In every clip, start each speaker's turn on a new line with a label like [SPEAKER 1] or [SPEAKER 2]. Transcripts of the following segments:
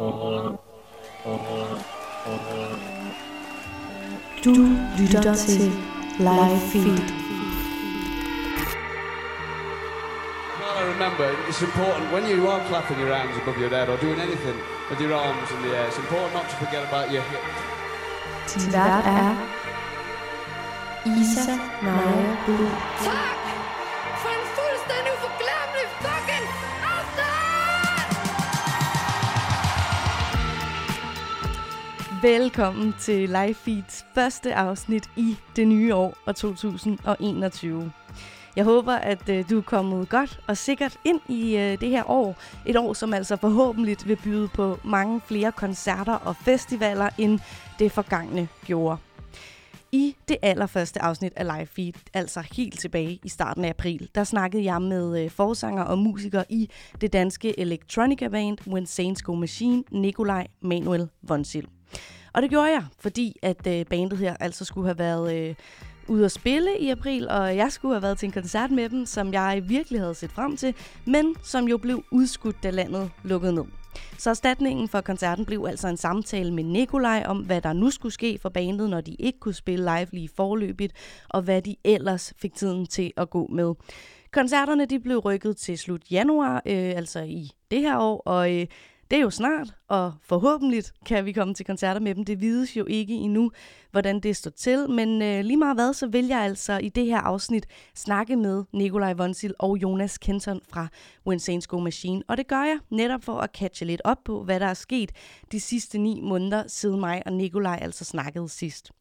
[SPEAKER 1] Du lytter til Live Feed.
[SPEAKER 2] Well, I remember it's important when you are clapping your hands above your head or doing anything with your arms in the air. It's important not to forget about your hips.
[SPEAKER 1] Din vært er Isa Naja Buhl.
[SPEAKER 3] Velkommen til Live Feeds første afsnit i det nye år og 2021. Jeg håber, at øh, du er kommet godt og sikkert ind i øh, det her år. Et år, som altså forhåbentlig vil byde på mange flere koncerter og festivaler, end det forgangne gjorde. I det allerførste afsnit af Live Feed, altså helt tilbage i starten af april, der snakkede jeg med øh, forsanger og musiker i det danske electronica band When Saints Go Machine, Nikolaj Manuel Vonsil. Og det gjorde jeg, fordi at øh, bandet her altså skulle have været øh, ude at spille i april, og jeg skulle have været til en koncert med dem, som jeg virkelig havde set frem til, men som jo blev udskudt, da landet lukkede ned. Så erstatningen for koncerten blev altså en samtale med Nikolaj om, hvad der nu skulle ske for bandet, når de ikke kunne spille live lige forløbigt, og hvad de ellers fik tiden til at gå med. Koncerterne de blev rykket til slut januar, øh, altså i det her år, og øh, det er jo snart, og forhåbentlig kan vi komme til koncerter med dem. Det vides jo ikke endnu, hvordan det står til, men øh, lige meget hvad, så vil jeg altså i det her afsnit snakke med Nikolaj Vonsil og Jonas Kenton fra When Saints Go Machine. Og det gør jeg netop for at catche lidt op på, hvad der er sket de sidste ni måneder, siden mig og Nikolaj altså snakkede sidst.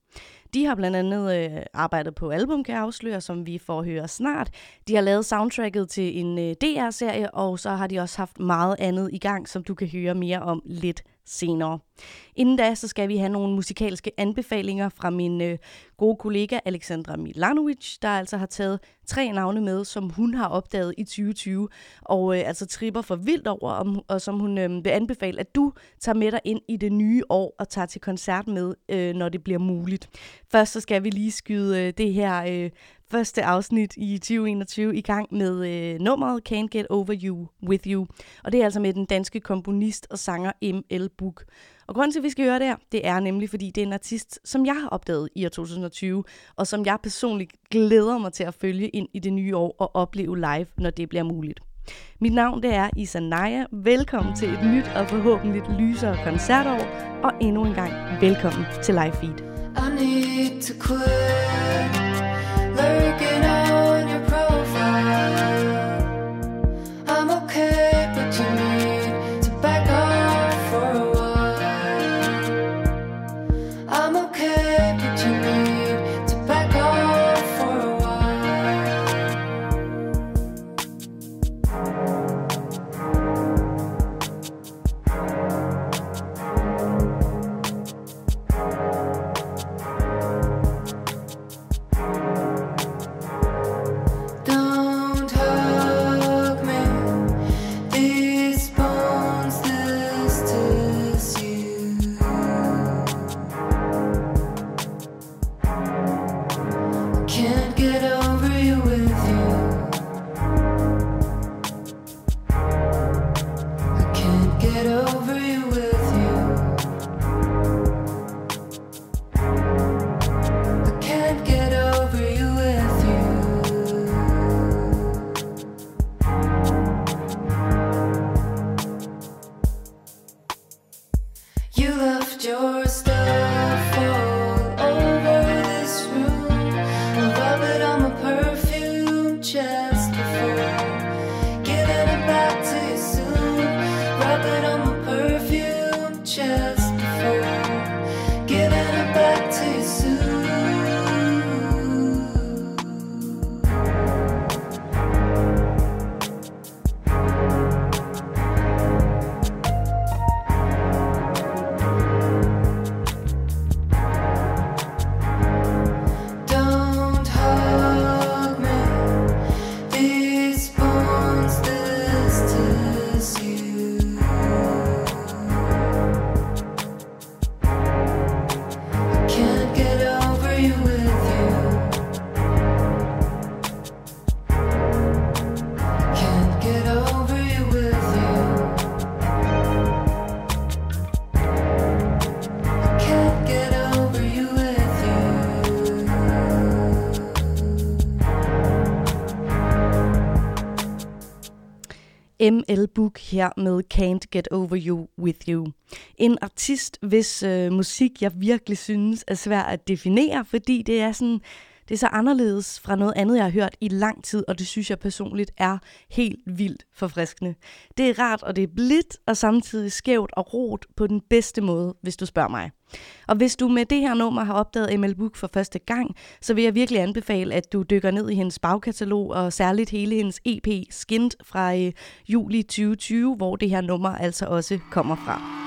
[SPEAKER 3] De har blandt andet øh, arbejdet på album, kan jeg afsløre, som vi får høre snart. De har lavet soundtracket til en øh, DR-serie, og så har de også haft meget andet i gang, som du kan høre mere om lidt senere. Inden da, så skal vi have nogle musikalske anbefalinger fra min øh, gode kollega Alexandra Milanovic, der altså har taget tre navne med, som hun har opdaget i 2020, og øh, altså tripper for vildt over, om, og som hun øh, vil anbefale, at du tager med dig ind i det nye år og tager til koncert med, øh, når det bliver muligt. Først så skal vi lige skyde øh, det her øh, første afsnit i 2021 i gang med øh, nummeret Can't Get Over You With You. Og det er altså med den danske komponist og sanger M.L. Book. Og grunden til, at vi skal høre det her, det er nemlig, fordi det er en artist, som jeg har opdaget i år 2020, og som jeg personligt glæder mig til at følge ind i det nye år og opleve live, når det bliver muligt. Mit navn det er Isanaya. Velkommen til et nyt og forhåbentlig lysere koncertår, og endnu en gang velkommen til Live Feed.
[SPEAKER 4] I need to quit Learn
[SPEAKER 3] ML Book her med Can't Get Over You With You. En artist, hvis øh, musik jeg virkelig synes er svær at definere, fordi det er sådan det er så anderledes fra noget andet, jeg har hørt i lang tid, og det synes jeg personligt er helt vildt forfriskende. Det er rart, og det er blidt, og samtidig skævt og rot på den bedste måde, hvis du spørger mig. Og hvis du med det her nummer har opdaget ML Book for første gang, så vil jeg virkelig anbefale, at du dykker ned i hendes bagkatalog, og særligt hele hendes EP Skint fra øh, juli 2020, hvor det her nummer altså også kommer fra.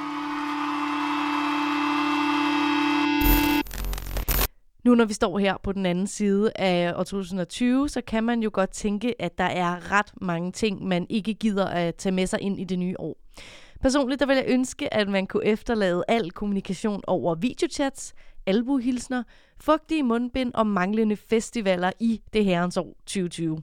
[SPEAKER 3] Nu når vi står her på den anden side af år 2020, så kan man jo godt tænke, at der er ret mange ting, man ikke gider at tage med sig ind i det nye år. Personligt der vil jeg ønske, at man kunne efterlade al kommunikation over videochats, albuhilsner, fugtige mundbind og manglende festivaler i det herrens år 2020.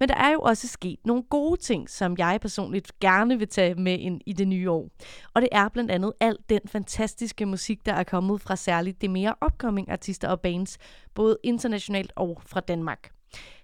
[SPEAKER 3] Men der er jo også sket nogle gode ting, som jeg personligt gerne vil tage med ind i det nye år. Og det er blandt andet al den fantastiske musik, der er kommet fra særligt det mere upcoming artister og bands, både internationalt og fra Danmark.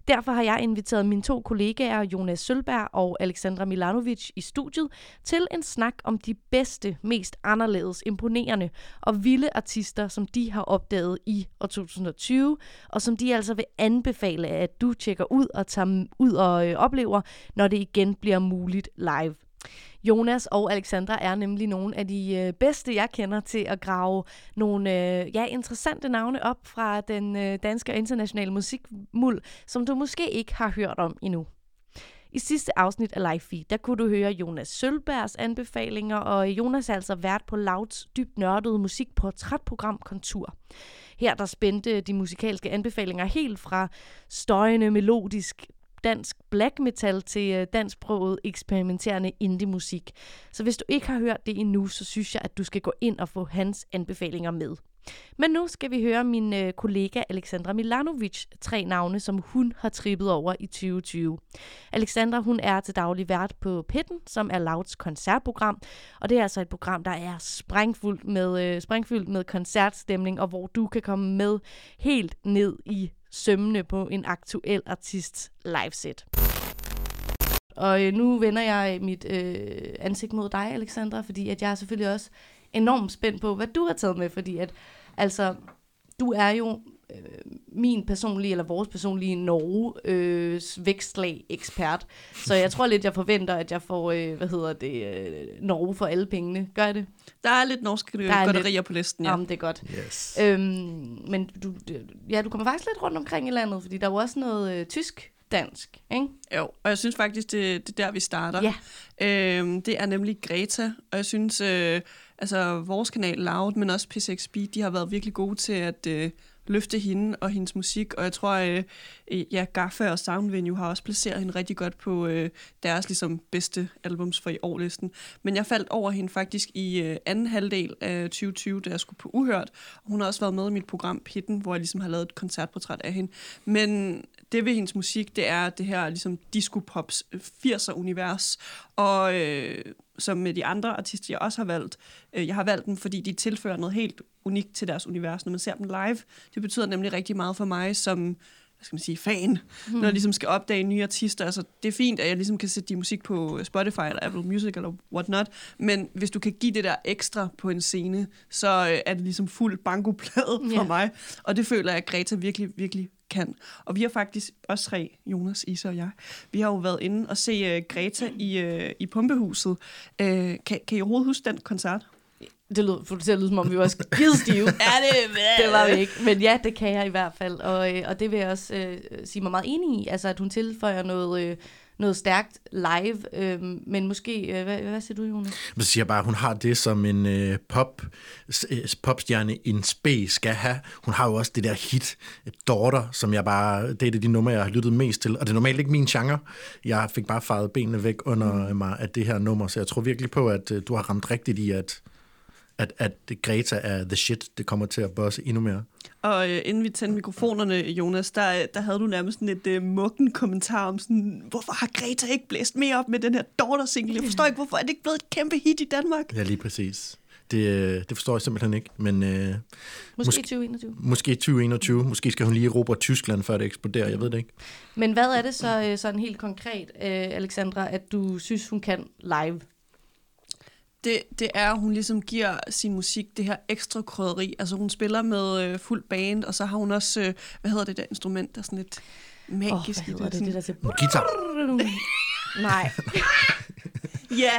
[SPEAKER 3] Derfor har jeg inviteret mine to kollegaer, Jonas Sølberg og Alexandra Milanovic, i studiet til en snak om de bedste, mest anderledes, imponerende og vilde artister, som de har opdaget i år 2020, og som de altså vil anbefale, at du tjekker ud og tager ud og øh, oplever, når det igen bliver muligt live. Jonas og Alexandra er nemlig nogle af de øh, bedste, jeg kender til at grave nogle øh, ja, interessante navne op fra den øh, danske og internationale musikmuld, som du måske ikke har hørt om endnu. I sidste afsnit af Live Feed, der kunne du høre Jonas Sølbergs anbefalinger, og Jonas er altså vært på Louds dybt nørdede musikportrætprogram Kontur. Her der spændte de musikalske anbefalinger helt fra støjende melodisk dansk black metal til øh, dansksproget eksperimenterende indie-musik. Så hvis du ikke har hørt det endnu, så synes jeg, at du skal gå ind og få hans anbefalinger med. Men nu skal vi høre min øh, kollega Alexandra Milanovic tre navne, som hun har trippet over i 2020. Alexandra hun er til daglig vært på Pitten, som er Louds koncertprogram, og det er altså et program, der er sprængfuldt med, øh, sprængfyldt med koncertstemning, og hvor du kan komme med helt ned i sømmene på en aktuel artists liveset. Og øh, nu vender jeg mit øh, ansigt mod dig, Alexandra, fordi at jeg er selvfølgelig også enormt spændt på, hvad du har taget med, fordi at, altså, du er jo øh, min personlige, eller vores personlige Norge øh, vækstlag ekspert. Så jeg tror lidt, jeg forventer, at jeg får, øh, hvad hedder det, øh, Norge for alle pengene. Gør jeg det?
[SPEAKER 5] Der er lidt norske
[SPEAKER 3] Der er
[SPEAKER 5] godterier
[SPEAKER 3] lidt.
[SPEAKER 5] på listen, ja.
[SPEAKER 3] Jamen, det er godt.
[SPEAKER 6] Yes.
[SPEAKER 3] Øhm, men du, ja, du kommer faktisk lidt rundt omkring i landet, fordi der er jo også noget øh, tysk dansk, ikke?
[SPEAKER 5] Jo, og jeg synes faktisk, det, det er der, vi starter.
[SPEAKER 3] Ja.
[SPEAKER 5] Øhm, det er nemlig Greta, og jeg synes, øh, altså vores kanal Loud, men også P6 Beat, de har været virkelig gode til at øh, løfte hende og hendes musik, og jeg tror, øh, øh, ja, Gaffa og Soundvenue har også placeret hende rigtig godt på øh, deres ligesom bedste albums for i årlisten. Men jeg faldt over hende faktisk i øh, anden halvdel af 2020, da jeg skulle på Uhørt, og hun har også været med i mit program Pitten, hvor jeg ligesom har lavet et koncertportræt af hende. Men det ved hendes musik, det er det her ligesom disco-pops øh, 80'er-univers, og øh, som med de andre artister, jeg også har valgt, øh, jeg har valgt dem, fordi de tilfører noget helt unikt til deres univers, når man ser dem live. Det betyder nemlig rigtig meget for mig som hvad skal man sige, fan, mm. når jeg ligesom skal opdage nye artister. Altså, det er fint, at jeg ligesom kan sætte de musik på Spotify eller Apple Music eller whatnot, men hvis du kan give det der ekstra på en scene, så øh, er det ligesom fuld bankoplade for
[SPEAKER 3] Ja.
[SPEAKER 5] mig. Og det føler jeg, at Greta virkelig, virkelig kan. Og vi har faktisk, os tre, Jonas, Isa og jeg, vi har jo været inde og se uh, Greta i, uh, i Pumpehuset. Uh, kan, kan I overhovedet huske den koncert?
[SPEAKER 3] Det lød, for det til at lyde, som om vi var skide stive.
[SPEAKER 5] Ja, det,
[SPEAKER 3] det var vi ikke. Men ja, det kan jeg i hvert fald. Og, og det vil jeg også øh, sige mig meget enig i. Altså, at hun tilføjer noget, øh, noget stærkt live. Øh, men måske, øh, hvad, hvad siger du, Jonas?
[SPEAKER 6] Så siger jeg bare, hun har det, som en øh, pop, øh, popstjerne en spe skal have. Hun har jo også det der hit, Daughter, som jeg bare, det er det de numre, jeg har lyttet mest til. Og det er normalt ikke min genre. Jeg fik bare faret benene væk under mig af det her nummer, så jeg tror virkelig på, at øh, du har ramt rigtigt i, at, at, at Greta er the shit. Det kommer til at bosse endnu mere.
[SPEAKER 5] Og øh, inden vi tændte mikrofonerne, Jonas, der, der havde du nærmest sådan et øh, mukken kommentar om sådan, hvorfor har Greta ikke blæst mere op med den her Daughter-single? Jeg forstår ikke, hvorfor er det ikke blevet et kæmpe hit i Danmark?
[SPEAKER 6] Ja, lige præcis. Det, øh, det forstår jeg simpelthen ikke. Men øh,
[SPEAKER 3] Måske,
[SPEAKER 6] Måske-
[SPEAKER 3] 2021.
[SPEAKER 6] måske 2021. Måske skal hun lige erobre Tyskland, før det eksploderer. Jeg ved det ikke.
[SPEAKER 3] Men hvad er det så øh, sådan helt konkret, øh, Alexandra, at du synes, hun kan live?
[SPEAKER 5] Det, det er, at hun ligesom giver sin musik det her ekstra krydderi. Altså hun spiller med øh, fuld band, og så har hun også, øh, hvad hedder det der instrument, der er sådan lidt
[SPEAKER 3] Åh, oh,
[SPEAKER 5] magisk.
[SPEAKER 3] hvad hedder det, det der til...
[SPEAKER 6] Guitar.
[SPEAKER 3] Nej,
[SPEAKER 5] Ja,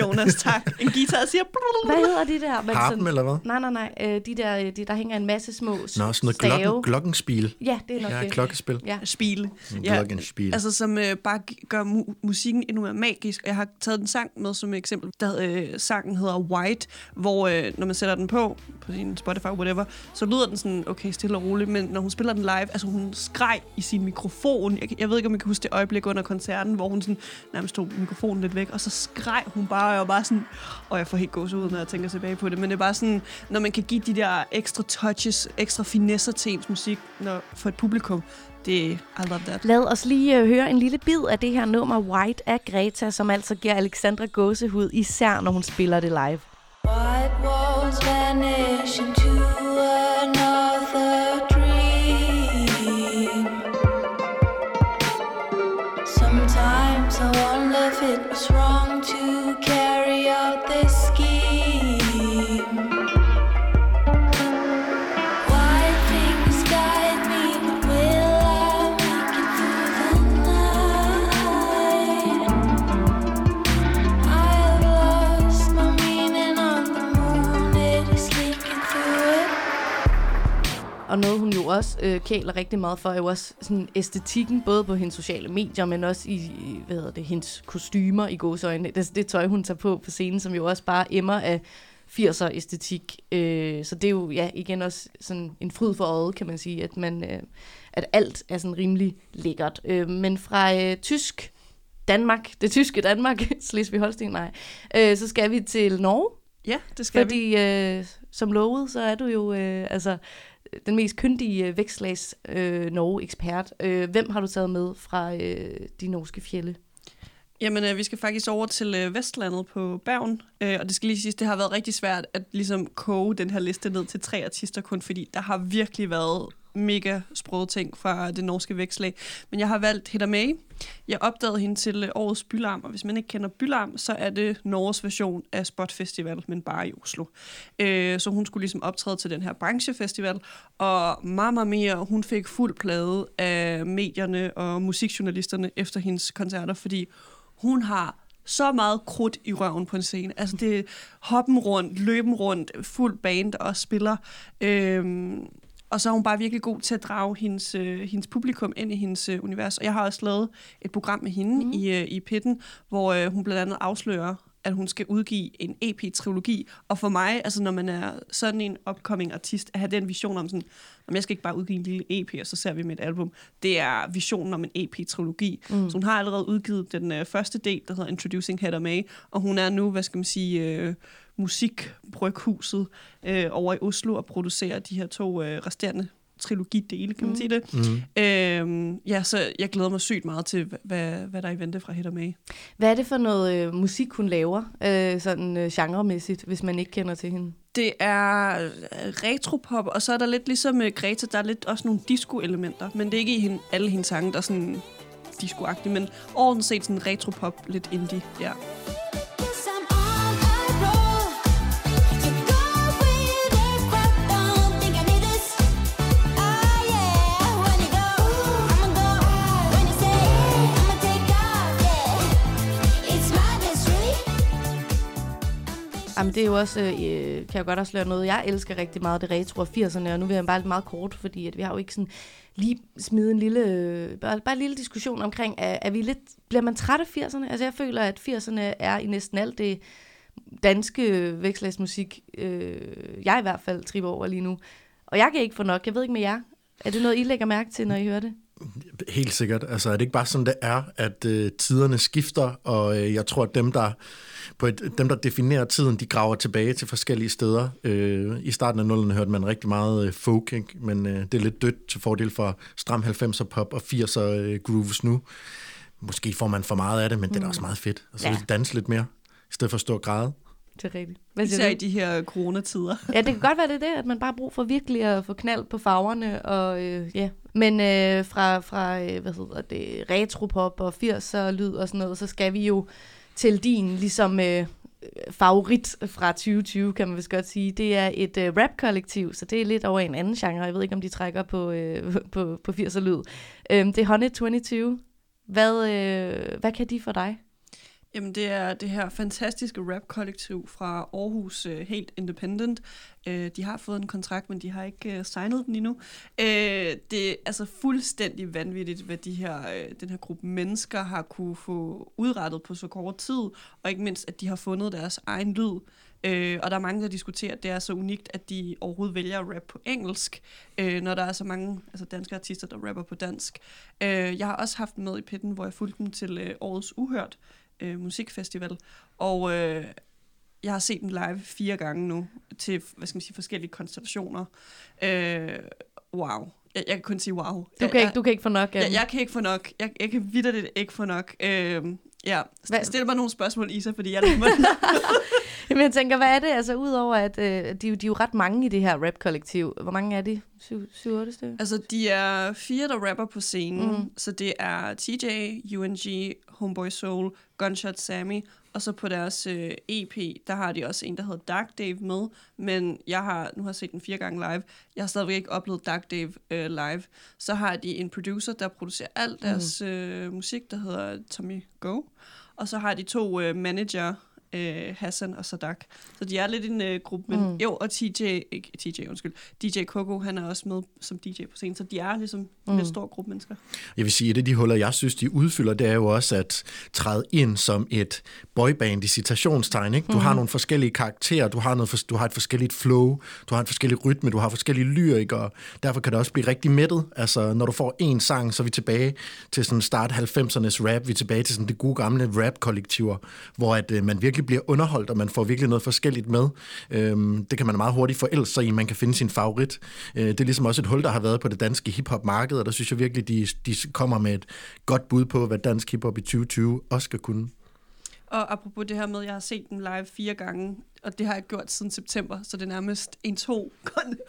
[SPEAKER 5] Jonas, tak. En guitar siger...
[SPEAKER 3] hvad hedder de der? Men
[SPEAKER 6] Harpen, eller hvad?
[SPEAKER 3] Nej, nej, nej. Øh, de der, øh, de, der hænger en masse små
[SPEAKER 6] Nå, sådan noget
[SPEAKER 3] stave.
[SPEAKER 6] glokken, glockenspil.
[SPEAKER 3] Ja, det er nok
[SPEAKER 6] Ja,
[SPEAKER 3] det.
[SPEAKER 6] klokkespil.
[SPEAKER 3] Ja.
[SPEAKER 5] Spile.
[SPEAKER 6] Ja, glockenspil.
[SPEAKER 5] Altså, som øh, bare gør mu- musikken endnu mere magisk. Og jeg har taget den sang med som eksempel. Der, øh, sangen hedder White, hvor øh, når man sætter den på, på sin Spotify, whatever, så lyder den sådan, okay, stille og roligt. Men når hun spiller den live, altså hun skreg i sin mikrofon. Jeg, jeg ved ikke, om I kan huske det øjeblik under koncerten, hvor hun sådan, nærmest tog mikrofonen lidt væk, og så skreg hun bare, og jeg var bare sådan, og jeg får helt gåsehud, når jeg tænker tilbage på det. Men det er bare sådan, når man kan give de der ekstra touches, ekstra finesser til ens musik når, for et publikum, det I love that.
[SPEAKER 3] Lad os lige øh, høre en lille bid af det her nummer White af Greta, som altså giver Alexandra gåsehud, især når hun spiller det live.
[SPEAKER 4] White walls vanish into
[SPEAKER 3] Og noget, hun jo også øh, kæler rigtig meget for, er jo også sådan æstetikken, både på hendes sociale medier, men også i, hvad hedder det, hendes kostymer i gåsøjne. Det, det tøj, hun tager på på scenen, som jo også bare emmer af 80'er æstetik. Øh, så det er jo ja, igen også sådan en fryd for øjet, kan man sige, at, man, øh, at alt er sådan rimelig lækkert. Øh, men fra øh, tysk Danmark, det tyske Danmark, Slesvig-Holsten, nej, øh, så skal vi til Norge.
[SPEAKER 5] Ja, det skal vi.
[SPEAKER 3] Fordi øh, som lovet, så er du jo øh, altså den mest kyndige øh, vækstlags øh, Norge-ekspert. Øh, hvem har du taget med fra øh, de norske fjelle?
[SPEAKER 5] Jamen, øh, vi skal faktisk over til øh, Vestlandet på Bergen, øh, og det skal lige siges, det har været rigtig svært at ligesom koge den her liste ned til tre artister kun, fordi der har virkelig været mega sprøde ting fra det norske vækslag. Men jeg har valgt Hedda May. Jeg opdagede hende til øh, årets Bylarm, og hvis man ikke kender Bylarm, så er det Norges version af Spot Festival, men bare i Oslo. Øh, så hun skulle ligesom optræde til den her branchefestival, og Mamma Mia, hun fik fuld plade af medierne og musikjournalisterne efter hendes koncerter, fordi hun har så meget krudt i røven på en scene. Altså det er hoppen rundt, løben rundt, fuld band og spiller. Øhm, og så er hun bare virkelig god til at drage hendes, øh, hendes publikum ind i hendes øh, univers. Og jeg har også lavet et program med hende mm. i, øh, i Pitten, hvor øh, hun blandt andet afslører, at hun skal udgive en EP-trilogi. Og for mig, altså når man er sådan en upcoming artist, at have den vision om sådan, om jeg skal ikke bare udgive en lille EP, og så ser vi med et album. Det er visionen om en EP-trilogi. Mm. Så hun har allerede udgivet den øh, første del, der hedder Introducing Hedda May, og hun er nu, hvad skal man sige, øh, musikbryghuset øh, over i Oslo og producerer de her to øh, resterende trilogidele, kan man
[SPEAKER 3] Mm.
[SPEAKER 5] sige det.
[SPEAKER 6] Mm.
[SPEAKER 5] Øhm, ja, så jeg glæder mig sygt meget til, hva- hvad, hvad der er i vente fra Hedda May.
[SPEAKER 3] Hvad er det for noget øh, musik, hun laver, øh, sådan øh, genremæssigt, hvis man ikke kender til hende?
[SPEAKER 5] Det er øh, retropop, og så er der lidt ligesom uh, Greta, der er lidt også nogle disco-elementer, men det er ikke i hende, alle hendes sange, der er sådan disco men overordnet set sådan retropop, lidt indie, ja.
[SPEAKER 4] Yes,
[SPEAKER 3] Jamen, det er jo også, øh, øh kan jeg godt afsløre noget, jeg elsker rigtig meget det retro af 80'erne, og nu vil jeg bare lidt meget kort, fordi at vi har jo ikke sådan lige smide en lille, øh, bare, bare en lille diskussion omkring, er, er vi lidt, bliver man træt af 80'erne? Altså jeg føler, at 80'erne er i næsten alt det danske vækslagsmusik, øh, jeg i hvert fald triver over lige nu. Og jeg kan ikke få nok, jeg ved ikke med jer. Er det noget, I lægger mærke til, når I hører det?
[SPEAKER 6] Helt sikkert. Altså, er det ikke bare sådan, det er, at øh, tiderne skifter, og øh, jeg tror, at dem der, på et, dem, der definerer tiden, de graver tilbage til forskellige steder. Øh, I starten af nullerne hørte man rigtig meget øh, folk, ikke? men øh, det er lidt dødt til fordel for stram 90'er pop og 80'er øh, grooves nu. Måske får man for meget af det, men mm. det er da også meget fedt. Og så
[SPEAKER 3] Ja.
[SPEAKER 6] ja. danse lidt mere, i stedet for at stå og græde.
[SPEAKER 3] Det er rigtigt. Hvad
[SPEAKER 5] Især
[SPEAKER 3] siger
[SPEAKER 5] i
[SPEAKER 3] du?
[SPEAKER 5] de her coronatider.
[SPEAKER 3] Ja, det kan godt være det er det, at man bare har brug for virkelig at få knald på farverne. Og, øh, ja. Men øh, fra, fra øh, hvad hedder det, retropop og 80'er lyd og sådan noget, så skal vi jo til din ligesom øh, favorit fra 2020, kan man vist godt sige. Det er et øh, rap-kollektiv, så det er lidt over en anden genre. Jeg ved ikke, om de trækker på, øh, på, på 80'er lyd. Øh, det er Honey 22. Hvad, øh, hvad kan de for dig?
[SPEAKER 5] Jamen, det er det her fantastiske rap-kollektiv fra Aarhus, uh, helt independent. Uh, de har fået en kontrakt, men de har ikke uh, signet den endnu. Uh, det er altså fuldstændig vanvittigt, hvad de her, uh, den her gruppe mennesker har kunne få udrettet på så kort tid, og ikke mindst, at de har fundet deres egen lyd. Øh, og der er mange, der diskuterer, at det er så unikt, at de overhovedet vælger at rappe på engelsk, øh, når der er så mange altså danske artister, der rapper på dansk. Øh, jeg har også haft dem med i pitten, hvor jeg fulgte dem til øh, årets Uhørt øh, musikfestival, og øh, jeg har set dem live fire gange nu, til hvad skal man sige, forskellige konstellationer. Øh, wow. Jeg, jeg kan kun sige wow.
[SPEAKER 3] Du
[SPEAKER 5] Jeg-
[SPEAKER 3] kan, ikke,
[SPEAKER 5] jeg,
[SPEAKER 3] du kan ikke få nok af
[SPEAKER 5] jeg, jeg kan ikke få nok. Jeg, jeg kan vidderligt ikke få nok. Øh, ja,
[SPEAKER 3] Hvad-
[SPEAKER 5] stil mig nogle spørgsmål, Isa, fordi jeg er lidt
[SPEAKER 3] Men jeg tænker, hvad er det? Altså, udover at øh, de, er jo- de er jo ret mange i det her rap-kollektiv. Hvor mange er de? 7-8 stykker?
[SPEAKER 5] Altså, de er fire, der rapper på scenen. Mm. Så det er TJ, UNG, Homeboy Soul, Gunshot Sammy. Og så på deres øh, EP, der har de også en, der hedder Dark Dave med. Men jeg har nu har jeg set den fire gange live. Jeg har stadigvæk ikke oplevet Dark Dave øh, live. Så har de en producer, der producerer alt deres øh, musik, der hedder Tommy Go. Og så har de to øh, manager, øh, Hassan og Sadak. Så de er lidt en øh, gruppe, men
[SPEAKER 3] Mm.
[SPEAKER 5] mm. jo, og TJ, ikke TJ, undskyld, DJ Coco, han er også med som DJ på scenen, så de er ligesom en
[SPEAKER 3] Mm.
[SPEAKER 5] lidt stor gruppe mennesker.
[SPEAKER 6] Jeg vil sige, at et af de huller, jeg synes, de udfylder, det er jo også at træde ind som et boyband i citationstegn. Ikke? Du har nogle forskellige karakterer, du har, noget for, du har et forskelligt flow, du har en forskellig rytme, du har forskellige lyrikere. Derfor kan det også blive rigtig mættet. Altså, når du får en sang, så er vi tilbage til sådan start 90'ernes rap. Vi er tilbage til sådan det gode gamle rap-kollektiver, hvor at, øh, man virkelig bliver underholdt, og man får virkelig noget forskelligt med. Øhm, det kan man meget hurtigt forælde sig i, man kan finde sin favorit. Øh, det er ligesom også et hul, der har været på det danske hiphop-marked, og der synes jeg virkelig, de, de kommer med et godt bud på, hvad dansk hiphop i 2020 også skal kunne.
[SPEAKER 5] Og apropos det her med, at jeg har set dem live fire gange, og det har jeg gjort siden september, så det er nærmest en to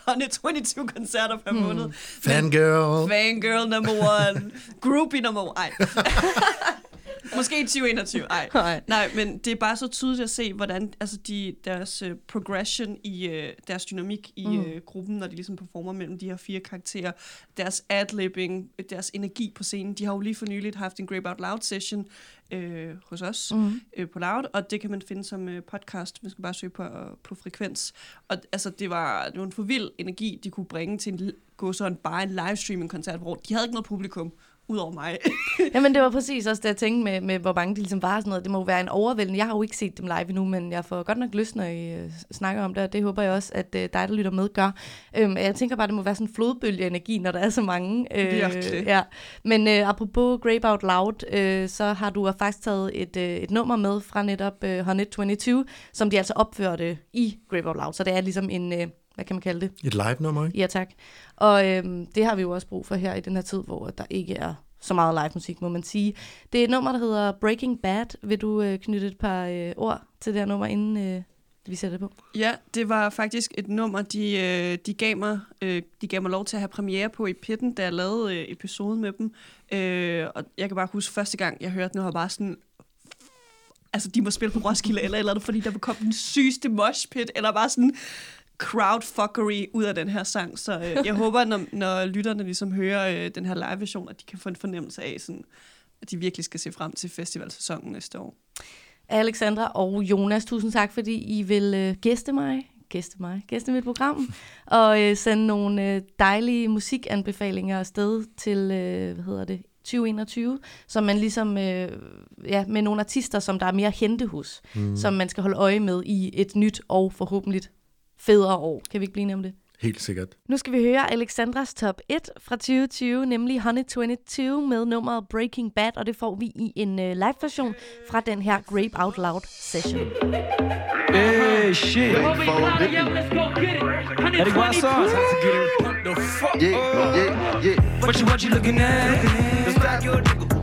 [SPEAKER 5] 122 koncerter per
[SPEAKER 3] Hmm.
[SPEAKER 5] måned.
[SPEAKER 6] Fangirl!
[SPEAKER 5] Fangirl number one, groupie number one, ej. Måske i 2021, ej.
[SPEAKER 3] Nej.
[SPEAKER 5] Nej, men det er bare så tydeligt at se, hvordan altså de, deres uh, progression i uh, deres dynamik i
[SPEAKER 3] Mm.
[SPEAKER 5] uh, gruppen, når de ligesom performer mellem de her fire karakterer, deres adlibbing, deres energi på scenen. De har jo lige for nyligt haft en Grape Out Loud session øh, hos os
[SPEAKER 3] Mm.
[SPEAKER 5] øh, på Loud, og det kan man finde som øh, podcast. Man skal bare søge på, øh, på frekvens. Og altså, det var, det var en for vild energi, de kunne bringe til en, gå sådan bare en livestreaming-koncert, hvor de havde ikke noget publikum, udover mig.
[SPEAKER 3] Jamen, det var præcis også det, jeg tænkte med, med hvor mange de ligesom var sådan noget. Det må jo være en overvældende. Jeg har jo ikke set dem live endnu, men jeg får godt nok lyst, når I øh, snakker om det, og det håber jeg også, at øh, dig, der lytter med, gør. Øhm, jeg tænker bare, det må være sådan en flodbølge-energi, når der er så mange.
[SPEAKER 5] Virkelig.
[SPEAKER 3] ja. Men øh, apropos Grape Out Loud, øh, så har du faktisk taget et, øh, et nummer med fra netop øh, Honey 22, som de altså opførte i Grape Out Loud. Så det er ligesom en, øh, hvad kan man kalde det?
[SPEAKER 6] Et live-nummer, ikke?
[SPEAKER 3] Ja, tak. Og øhm, det har vi jo også brug for her i den her tid, hvor der ikke er så meget live musik, må man sige. Det er et nummer, der hedder Breaking Bad. Vil du øh, knytte et par øh, ord til det her nummer, inden øh, vi sætter det på?
[SPEAKER 5] Ja, det var faktisk et nummer, de, øh, de, gav mig, øh, de gav mig lov til at have premiere på i Pitten, da jeg lavede øh, episoden med dem. Øh, og jeg kan bare huske, første gang jeg hørte den, var bare sådan... Altså, de må spille på Roskilde eller eller andet, fordi der kom den sygeste moshpit, eller bare sådan crowdfuckery ud af den her sang. Så øh, jeg håber, når, når lytterne ligesom hører øh, den her live-version, at de kan få en fornemmelse af, sådan, at de virkelig skal se frem til festivalsæsonen næste år.
[SPEAKER 3] Alexandra og Jonas, tusind tak, fordi I vil øh, gæste mig, gæste mig, gæste mit program, og øh, sende nogle øh, dejlige musikanbefalinger afsted til, øh, hvad hedder det, 2021, som man ligesom, øh, ja, med nogle artister, som der er mere hente hos, mm. som man skal holde øje med i et nyt og forhåbentlig federe år. Kan vi ikke blive enige om det?
[SPEAKER 6] Helt sikkert.
[SPEAKER 3] Nu skal vi høre Alexandras top 1 fra 2020, nemlig Honey 22 med nummeret Breaking Bad, og det får vi i en uh, live-version fra den her Grape Out Loud session.
[SPEAKER 7] Hey, shit. Er det godt så?
[SPEAKER 8] Yeah, yeah, yeah.
[SPEAKER 7] What you, what you looking at? Style you're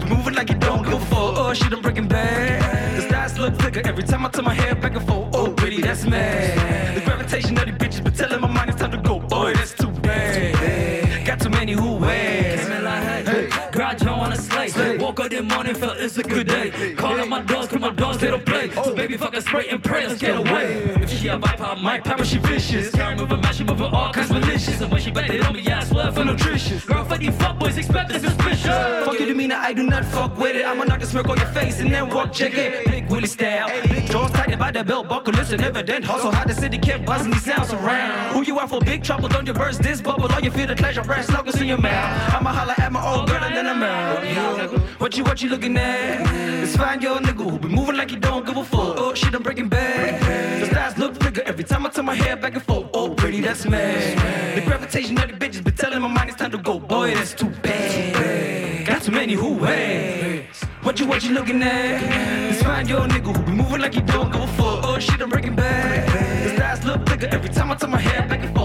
[SPEAKER 7] moving like you don't go for. Oh, shit, I'm breaking bad. The styles look thicker every time I turn my head back and forth. Oh, that's mad. The gravitation of these bitches been telling my mind it's time to go. Boy, that's too bad. Got too many who ways. Came in like, hey, hey. Garage on wanna slay. This morning, felt it's a good day. Call up my dogs, cause my dogs they don't play. So oh. baby, fuck us spray and pray, let's get away. If she a viper, I might pop her, she vicious. Can't move her mouth, she moving all kinds malicious. And when she back it on me, yeah, I swear feel nutritious. Girl, fuck these fuckboys, expect this suspicious. Fuck you to mean that I do not fuck with it. I'ma knock the smirk on your face and then walk check it. Big Willie style, big jaws tightened by the belt buckle. Listen, evident hustle, how the city kept buzzing these sounds around. Who you out for big trouble? Don't you burst this bubble? All you feel the pleasure, fresh locust in your mouth. I'ma holler at my old girl and then I'm out. What you, what you looking at? It's fine, your nigga who be moving like you don't give a fuck. Oh shit, I'm breaking bad. The styles look bigger every time I turn my hair back and forth. Oh, pretty, that's mad. The gravitation of the bitches been telling my mind it's time to go. Boy, that's too bad. Got too many who ways. What you, what you looking at? It's fine, your nigga who be moving like you don't give a fuck. Oh shit, I'm breaking bad. The styles look bigger every time I turn my hair back and forth.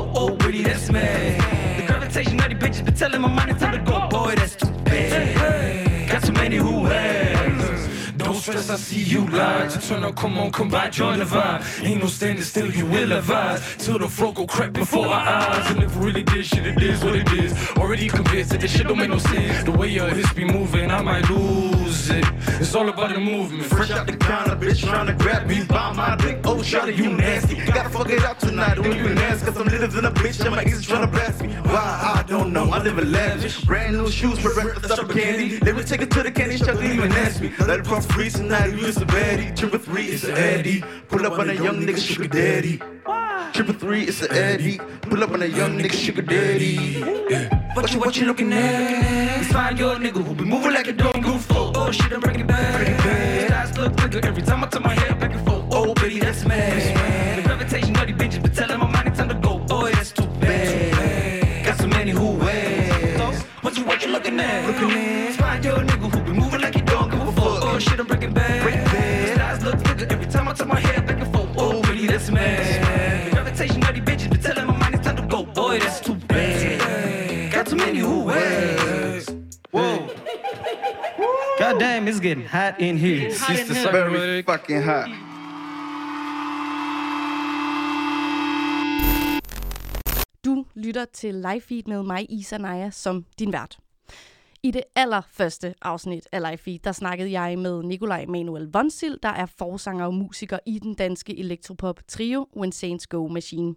[SPEAKER 7] I see you. So turn up, come on, come by, join the vibe. Ain't no standing still, you will advise. Till the flow go crack before our eyes. And if really did shit, it is what it is. Already convinced that this shit don't make no sense. The way your hips be moving, I might lose it. It's all about the movement.
[SPEAKER 8] Fresh out the counter, bitch trying to grab me by my dick. Oh, shawty, you nasty. Gotta fuck it out tonight, don't even ask. Cause I'm litter than a bitch, and my ex is tryna blast me. Why? I don't know. I live in lavish. Brand new shoes for breakfast, up candy. They would take it to the candy shop, didn't even ask me. Let it puff free tonight, you is baddie. Triple three, it's a Eddie. Pull up on a young nigga, sugar daddy. Triple three, is a Eddie. Pull up on a young nigga, sugar daddy.
[SPEAKER 7] What you, what you looking at? It's fine, your nigga who be moving like a give a. Oh shit, I'm breaking bad. Styles look bigger every time I turn my hair back and forth. Oh, baby, that's mad. The gravitation these bitches been telling my mind it's time to go. Oh, that's too bad. Got so many who ways. What you, what you looking at? Looking at. Fine, your nigga Oh shit, I'm breaking bad. Styles look bigger every time I turn my hair back and forth. Oh, baby, that's mad. Of these bitches been telling my mind it's time to go. Boy, that's too bad. Got too many who ways.
[SPEAKER 9] Whoa. God damn, it's getting hot in here. Sister
[SPEAKER 8] Very fucking hot.
[SPEAKER 3] Du lytter til live feed med mig, Isa Naja, som din vært. I det allerførste afsnit af Live Feed, der snakkede jeg med Nikolaj Manuel Vonsil, der er forsanger og musiker i den danske elektropop trio When Saints Go Machine.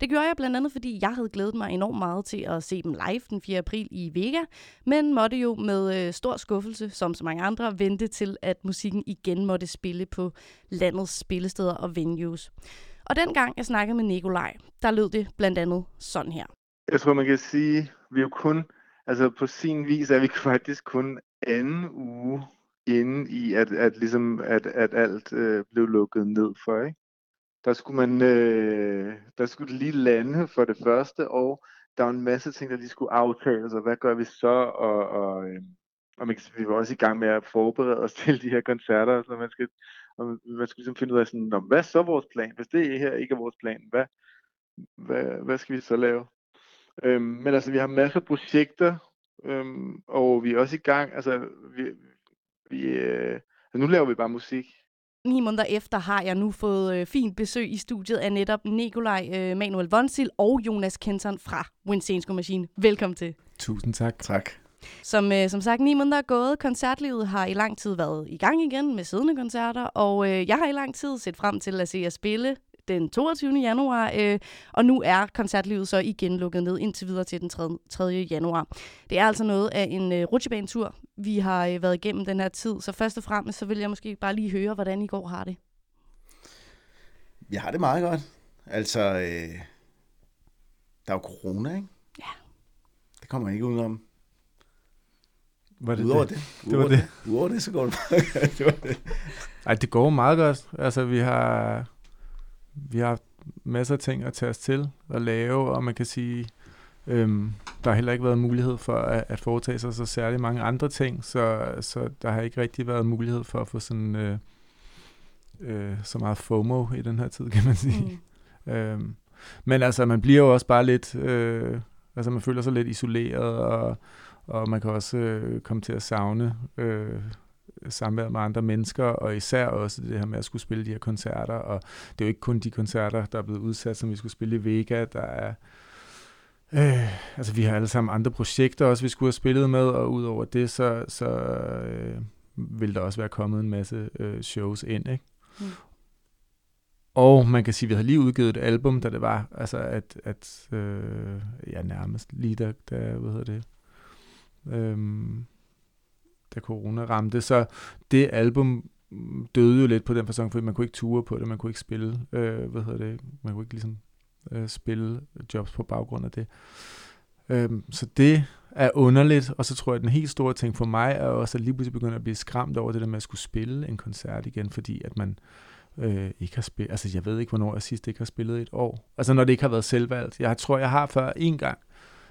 [SPEAKER 3] Det gjorde jeg blandt andet, fordi jeg havde glædet mig enormt meget til at se dem live den 4. april i Vega, men måtte jo med øh, stor skuffelse, som så mange andre, vente til, at musikken igen måtte spille på landets spillesteder og venues. Og dengang jeg snakkede med Nikolaj, der lød det blandt andet sådan her.
[SPEAKER 10] Jeg tror, man kan sige, vi jo kun, altså på sin vis er vi faktisk kun anden uge inde i, at, at, ligesom, at, at alt øh, blev lukket ned for, ikke? Der skulle man, øh, der skulle lige lande for det første, og der var en masse ting, der lige skulle aftales, og hvad gør vi så, og, og, øh, og man vi var også i gang med at forberede os til de her koncerter, så man skal, og man skal ligesom finde ud af sådan, hvad er så vores plan? Hvis det her ikke er vores plan, hvad, hvad, hvad skal vi så lave? Øhm, men altså, vi har masser af projekter, øhm, og vi er også i gang, altså, vi, vi, øh, altså, nu laver vi bare musik.
[SPEAKER 3] Ni måneder efter har jeg nu fået øh, fint besøg i studiet af netop Nikolaj øh, Manuel Vonsil og Jonas Kenton fra Winsensko Machine. Velkommen til.
[SPEAKER 11] Tusind tak.
[SPEAKER 6] Tak.
[SPEAKER 3] Som, øh, som sagt, ni måneder er gået. Koncertlivet har i lang tid været i gang igen med siddende koncerter, og øh, jeg har i lang tid set frem til at se jer spille den 22. januar, øh, og nu er koncertlivet så igen lukket ned indtil videre til den 3. 3. januar. Det er altså noget af en øh, rutsjebanetur, vi har øh, været igennem den her tid, så først og fremmest så vil jeg måske bare lige høre, hvordan I går har det.
[SPEAKER 12] Jeg har det meget godt. Altså, øh, der er jo corona, ikke?
[SPEAKER 3] Ja.
[SPEAKER 12] Det kommer ikke udenom.
[SPEAKER 11] Var det
[SPEAKER 12] Udover
[SPEAKER 11] det?
[SPEAKER 12] det.
[SPEAKER 11] Det var
[SPEAKER 12] Udover
[SPEAKER 11] det.
[SPEAKER 12] det. Udover det, så går det meget godt. Det var det.
[SPEAKER 11] Ej, det går meget godt. Altså, vi har, vi har masser af ting at tage os til at lave, og man kan sige, øhm, der har heller ikke været mulighed for at, at foretage sig så særlig mange andre ting, så, så der har ikke rigtig været mulighed for at få sådan øh, øh, så meget FOMO i den her tid, kan man sige. Mm. Øhm, men altså, man bliver jo også bare lidt, øh, altså man føler sig lidt isoleret, og, og man kan også øh, komme til at savne øh, samvær med andre mennesker, og især også det her med at skulle spille de her koncerter, og det er jo ikke kun de koncerter, der er blevet udsat, som vi skulle spille i Vega, der er Øh, altså, vi har alle sammen andre projekter også, vi skulle have spillet med, og udover det, så, så øh, vil der også være kommet en masse øh, shows ind, ikke?
[SPEAKER 3] Mm.
[SPEAKER 11] Og man kan sige, at vi havde lige udgivet et album, da det var, altså at, at øh, ja, nærmest lige da, da hvad hedder det, øhm, da corona ramte. Så det album døde jo lidt på den person, fordi man kunne ikke ture på det, man kunne ikke spille, øh, hvad hedder det, man kunne ikke ligesom øh, spille jobs på baggrund af det. Øh, så det er underligt, og så tror jeg, at den helt store ting for mig er også at lige pludselig begynde at blive skræmt over det der med at skulle spille en koncert igen, fordi at man øh, ikke har spillet, altså jeg ved ikke, hvornår jeg sidst ikke har spillet i et år. Altså når det ikke har været selvvalgt. Jeg tror, jeg har før en gang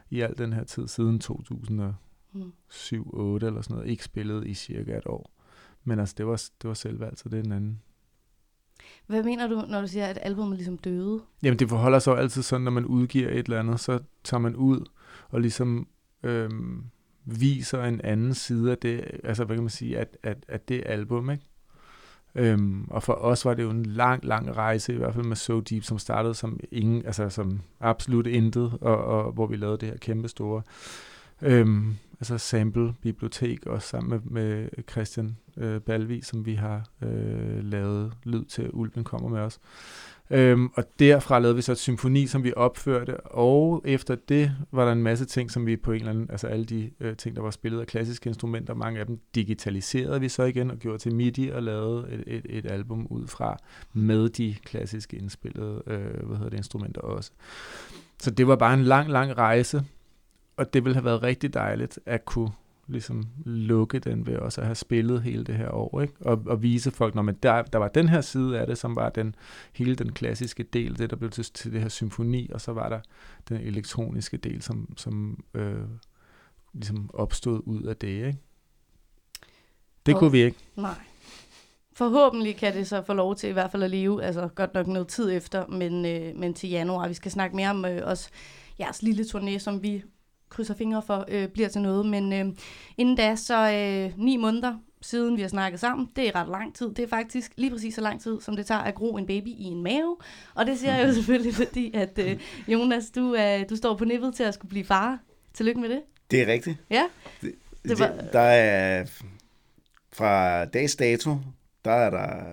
[SPEAKER 11] i al den her tid, siden 2000. 2007 8 eller sådan noget, ikke spillet i cirka et år. Men altså, det var, det var selvvalgt, så det er den anden.
[SPEAKER 3] Hvad mener du, når du siger, at albumet ligesom døde?
[SPEAKER 11] Jamen det forholder sig jo altid sådan, når man udgiver et eller andet, så tager man ud og ligesom øhm, viser en anden side af det, altså hvad kan man sige, at, at, at det album, ikke? Øhm, og for os var det jo en lang, lang rejse, i hvert fald med So Deep, som startede som ingen, altså som absolut intet, og, og hvor vi lavede det her kæmpe store øhm, altså sample bibliotek, også sammen med, med Christian øh, Balvi, som vi har øh, lavet lyd til, Ulven kommer med os. Øhm, og derfra lavede vi så et symfoni, som vi opførte, og efter det var der en masse ting, som vi på en eller anden, altså alle de øh, ting, der var spillet af klassiske instrumenter, mange af dem digitaliserede vi så igen og gjorde til MIDI og lavede et, et, et album ud fra med de klassiske indspillede øh, hvad hedder det, instrumenter også. Så det var bare en lang, lang rejse, og det ville have været rigtig dejligt at kunne ligesom lukke den ved også at have spillet hele det her år, ikke? Og, og vise folk, når man der, der var den her side af det, som var den hele den klassiske del, det der blev til, til det her symfoni, og så var der den elektroniske del, som, som øh, ligesom opstod ud af det, ikke? Det
[SPEAKER 3] Og-
[SPEAKER 11] kunne vi ikke.
[SPEAKER 3] Nej. Forhåbentlig kan det så få lov til i hvert fald at leve, altså godt nok noget tid efter, men, øh, men til januar. Vi skal snakke mere om øh, også jeres lille turné, som vi krydser fingre for, øh, bliver til noget. Men øh, inden da, så øh, ni måneder siden vi har snakket sammen. Det er ret lang tid. Det er faktisk lige præcis så lang tid, som det tager at gro en baby i en mave. Og det siger jeg jo selvfølgelig, fordi at øh, Jonas, du, øh, du står på nippet til at skulle blive far. Tillykke med det.
[SPEAKER 12] Det er rigtigt.
[SPEAKER 3] Ja.
[SPEAKER 12] Det,
[SPEAKER 3] Det
[SPEAKER 12] det
[SPEAKER 3] var-.
[SPEAKER 12] Der er fra dags dato, der er der,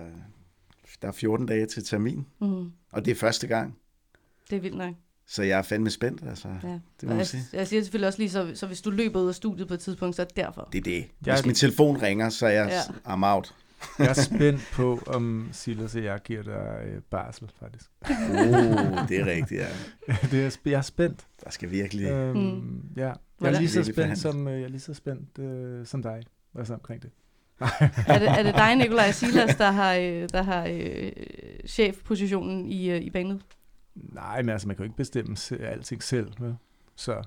[SPEAKER 12] der er 14 dage til termin,
[SPEAKER 3] Mhm.
[SPEAKER 12] og det er første gang.
[SPEAKER 3] Det er vildt nok.
[SPEAKER 12] Så jeg er fandme spændt, altså.
[SPEAKER 3] Ja.
[SPEAKER 12] Det må jeg
[SPEAKER 3] jeg,
[SPEAKER 12] sige.
[SPEAKER 3] jeg siger selvfølgelig også lige, så, så hvis du løber ud af studiet på et tidspunkt, så er det derfor.
[SPEAKER 12] Det er det.
[SPEAKER 11] Jeg
[SPEAKER 12] Hvis min telefon ringer, så er jeg
[SPEAKER 3] Ja.
[SPEAKER 12] I'm out.
[SPEAKER 11] Jeg er spændt på, om Silas og jeg giver dig øh, barsel, faktisk.
[SPEAKER 12] Uh, det er rigtigt, ja.
[SPEAKER 11] det er, jeg er spændt.
[SPEAKER 12] Der skal virkelig...
[SPEAKER 11] Øhm,
[SPEAKER 3] Mm.
[SPEAKER 11] Ja, jeg er lige så spændt, som, øh, jeg er lige så spændt øh, som dig. Altså omkring det.
[SPEAKER 3] er, det, er det dig, Nikolaj Silas, der har, øh, der har øh, chefpositionen i, øh, i bandet?
[SPEAKER 11] Nej, men altså, man kan jo ikke bestemme alting selv. Vel? Så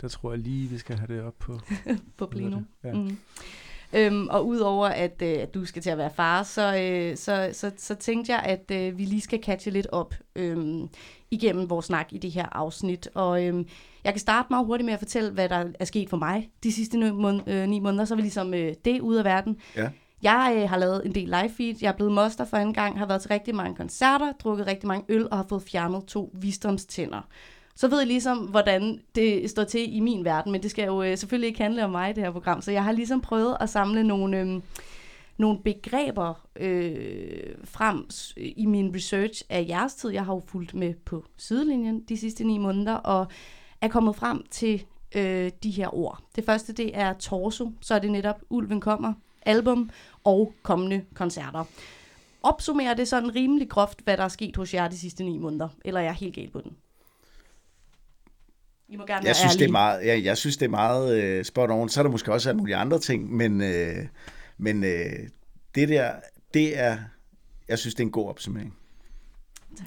[SPEAKER 11] der tror jeg lige, vi skal have det op på.
[SPEAKER 3] på Pleno.
[SPEAKER 11] Ja.
[SPEAKER 3] Mm. Øhm, og udover at, øh, at du skal til at være far, så, øh, så, så, så tænkte jeg, at øh, vi lige skal catche lidt op øh, igennem vores snak i det her afsnit. Og øh, jeg kan starte meget hurtigt med at fortælle, hvad der er sket for mig de sidste ni, mån- øh, ni måneder. Så er vi ligesom øh, det ude af verden.
[SPEAKER 12] Ja.
[SPEAKER 3] Jeg øh, har lavet en del live feed. Jeg er blevet moster for en gang, har været til rigtig mange koncerter, drukket rigtig mange øl og har fået fjernet to visdomstænder. Så ved jeg ligesom, hvordan det står til i min verden, men det skal jo øh, selvfølgelig ikke handle om mig, det her program. Så jeg har ligesom prøvet at samle nogle, øh, nogle begreber øh, frem i min research af jeres tid. Jeg har jo fulgt med på sidelinjen de sidste ni måneder, og er kommet frem til øh, de her ord. Det første, det er torso, så er det netop Ulven kommer, album og kommende koncerter. Opsummerer det sådan rimelig groft, hvad der er sket hos jer de sidste ni måneder, eller er jeg helt galt på den? I må gerne være
[SPEAKER 12] Jeg synes, det er meget, jeg, jeg synes, det er meget øh, spot on. Så er der måske også alle mulige andre ting, men, øh, men øh, det der, det er, jeg synes, det er en god opsummering.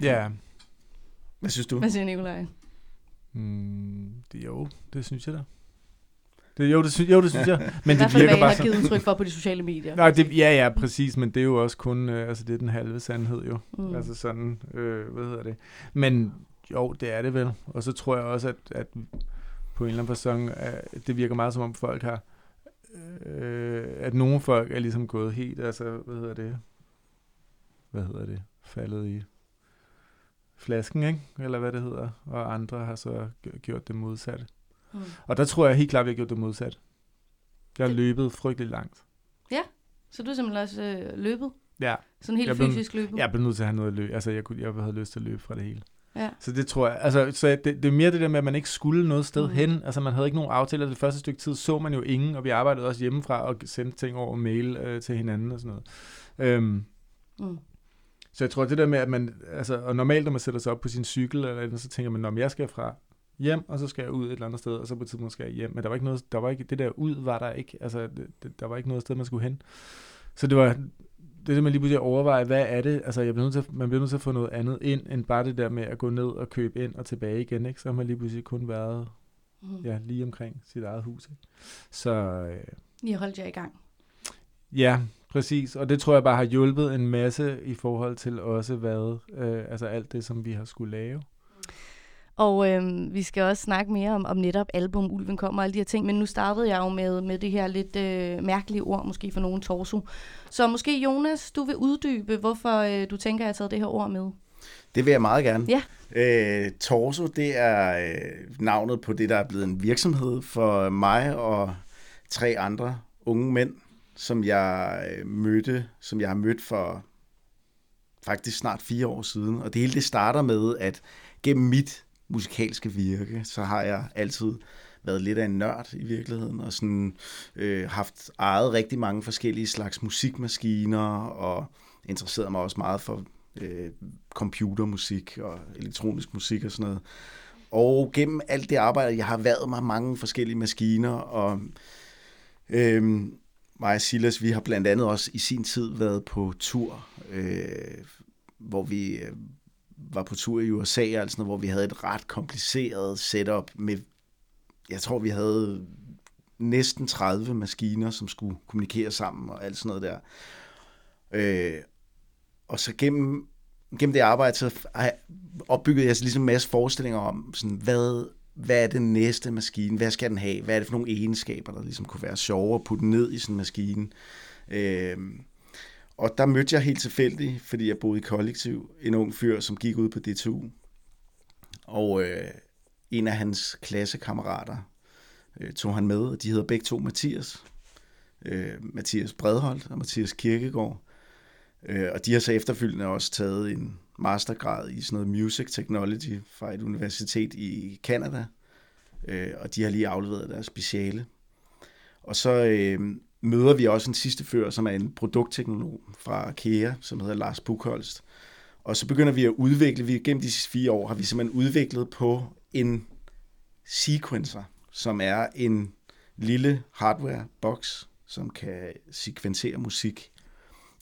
[SPEAKER 11] Ja.
[SPEAKER 12] Hvad synes du?
[SPEAKER 3] Hvad siger Nikolaj?
[SPEAKER 11] Mm, det, jo, det synes jeg da. Det, jo, det synes, jo, det synes jeg. Men det virker
[SPEAKER 3] hvad
[SPEAKER 11] bare
[SPEAKER 3] har
[SPEAKER 11] sådan...
[SPEAKER 3] givet udtryk for på de sociale medier.
[SPEAKER 11] Nej, det, ja, ja, præcis, men det er jo også kun, øh, altså det er den halve sandhed jo.
[SPEAKER 3] Mm.
[SPEAKER 11] Altså sådan, øh, hvad hedder det. Men jo, det er det vel. Og så tror jeg også, at, at på en eller anden fasong, øh, det virker meget som om folk har øh, at nogle folk er ligesom gået helt, altså, hvad hedder det, hvad hedder det, faldet i flasken, ikke? eller hvad det hedder, og andre har så gjort det modsatte.
[SPEAKER 3] Mm.
[SPEAKER 11] Og der tror jeg helt klart, at vi har gjort det modsatte. Jeg har løbet frygtelig langt.
[SPEAKER 3] Ja, så du har simpelthen også øh, løbet?
[SPEAKER 11] Ja.
[SPEAKER 3] Sådan helt
[SPEAKER 11] jeg blev,
[SPEAKER 3] fysisk løbet?
[SPEAKER 11] Jeg blev nødt til at have noget at løbe. Altså, jeg, kunne, jeg havde lyst til at løbe fra det hele.
[SPEAKER 3] Ja.
[SPEAKER 11] Så det tror jeg, altså, så det, det er mere det der med, at man ikke skulle noget sted
[SPEAKER 3] mm.
[SPEAKER 11] hen. Altså, man havde ikke nogen aftaler. Det første stykke tid så man jo ingen, og vi arbejdede også hjemmefra og sendte ting over mail øh, til hinanden og sådan noget. Øhm,
[SPEAKER 3] Mm.
[SPEAKER 11] Så jeg tror, det der med, at man, altså, og normalt, når man sætter sig op på sin cykel, eller andet, så tænker man, om jeg skal fra hjem, og så skal jeg ud et eller andet sted, og så på et tidspunkt skal jeg hjem. Men der var ikke noget, der var ikke, det der ud var der ikke, altså, det, der var ikke noget sted, man skulle hen. Så det var, det er det, man lige pludselig overvejer, hvad er det? Altså, jeg bliver nødt til, at- man bliver nødt til at få noget andet ind, end bare det der med at gå ned og købe ind og tilbage igen, ikke? Så har man lige pludselig kun været
[SPEAKER 3] Mhm.
[SPEAKER 11] ja, lige omkring sit eget hus, ikke? Så øh,
[SPEAKER 3] I holdt jer i gang.
[SPEAKER 11] ja, præcis. Og det tror jeg bare har hjulpet en masse i forhold til også hvad, øh, altså alt det, som vi har skulle lave.
[SPEAKER 3] Og øhm, vi skal også snakke mere om, om netop album, Ulven kommer og alle de her ting. Men nu startede jeg jo med, med det her lidt øh, mærkelige ord, måske for nogen torso. Så måske Jonas, du vil uddybe, hvorfor øh, du tænker, at jeg har taget det her ord med.
[SPEAKER 12] Det vil jeg meget gerne.
[SPEAKER 3] Ja.
[SPEAKER 12] Øh, Torso, det er øh, navnet på det, der er blevet en virksomhed for mig og tre andre unge mænd, som jeg øh, mødte, som jeg har mødt for faktisk snart fire år siden. Og det hele det starter med, at gennem mit musikalske virke, så har jeg altid været lidt af en nørd i virkeligheden, og sådan øh, haft ejet rigtig mange forskellige slags musikmaskiner, og interesseret mig også meget for øh, computermusik og elektronisk musik og sådan noget. Og gennem alt det arbejde, jeg har været mig mange forskellige maskiner, og øh, mig og Silas, vi har blandt andet også i sin tid været på tur, øh, hvor vi øh, var på tur i USA, altså, noget, hvor vi havde et ret kompliceret setup med, jeg tror, vi havde næsten 30 maskiner, som skulle kommunikere sammen og alt sådan noget der. Øh, og så gennem, gennem det arbejde, så opbyggede jeg ligesom en masse forestillinger om, sådan, hvad, hvad er den næste maskine, hvad skal den have, hvad er det for nogle egenskaber, der ligesom kunne være sjovere at putte ned i sådan en maskine. Øh, og der mødte jeg helt tilfældigt, fordi jeg boede i kollektiv, en ung fyr, som gik ud på DTU. Og øh, en af hans klassekammerater øh, tog han med, og de hedder begge to Mathias. Øh, Mathias Bredholdt og Mathias Kirkegaard. Øh, og de har så efterfølgende også taget en mastergrad i sådan noget music technology fra et universitet i Canada. Øh, og de har lige afleveret deres speciale. Og så øh, møder vi også en sidste fører, som er en produktteknolog fra KEA, som hedder Lars Bukholst. Og så begynder vi at udvikle, vi gennem de sidste fire år har vi simpelthen udviklet på en sequencer, som er en lille hardware-box, som kan sekventere musik.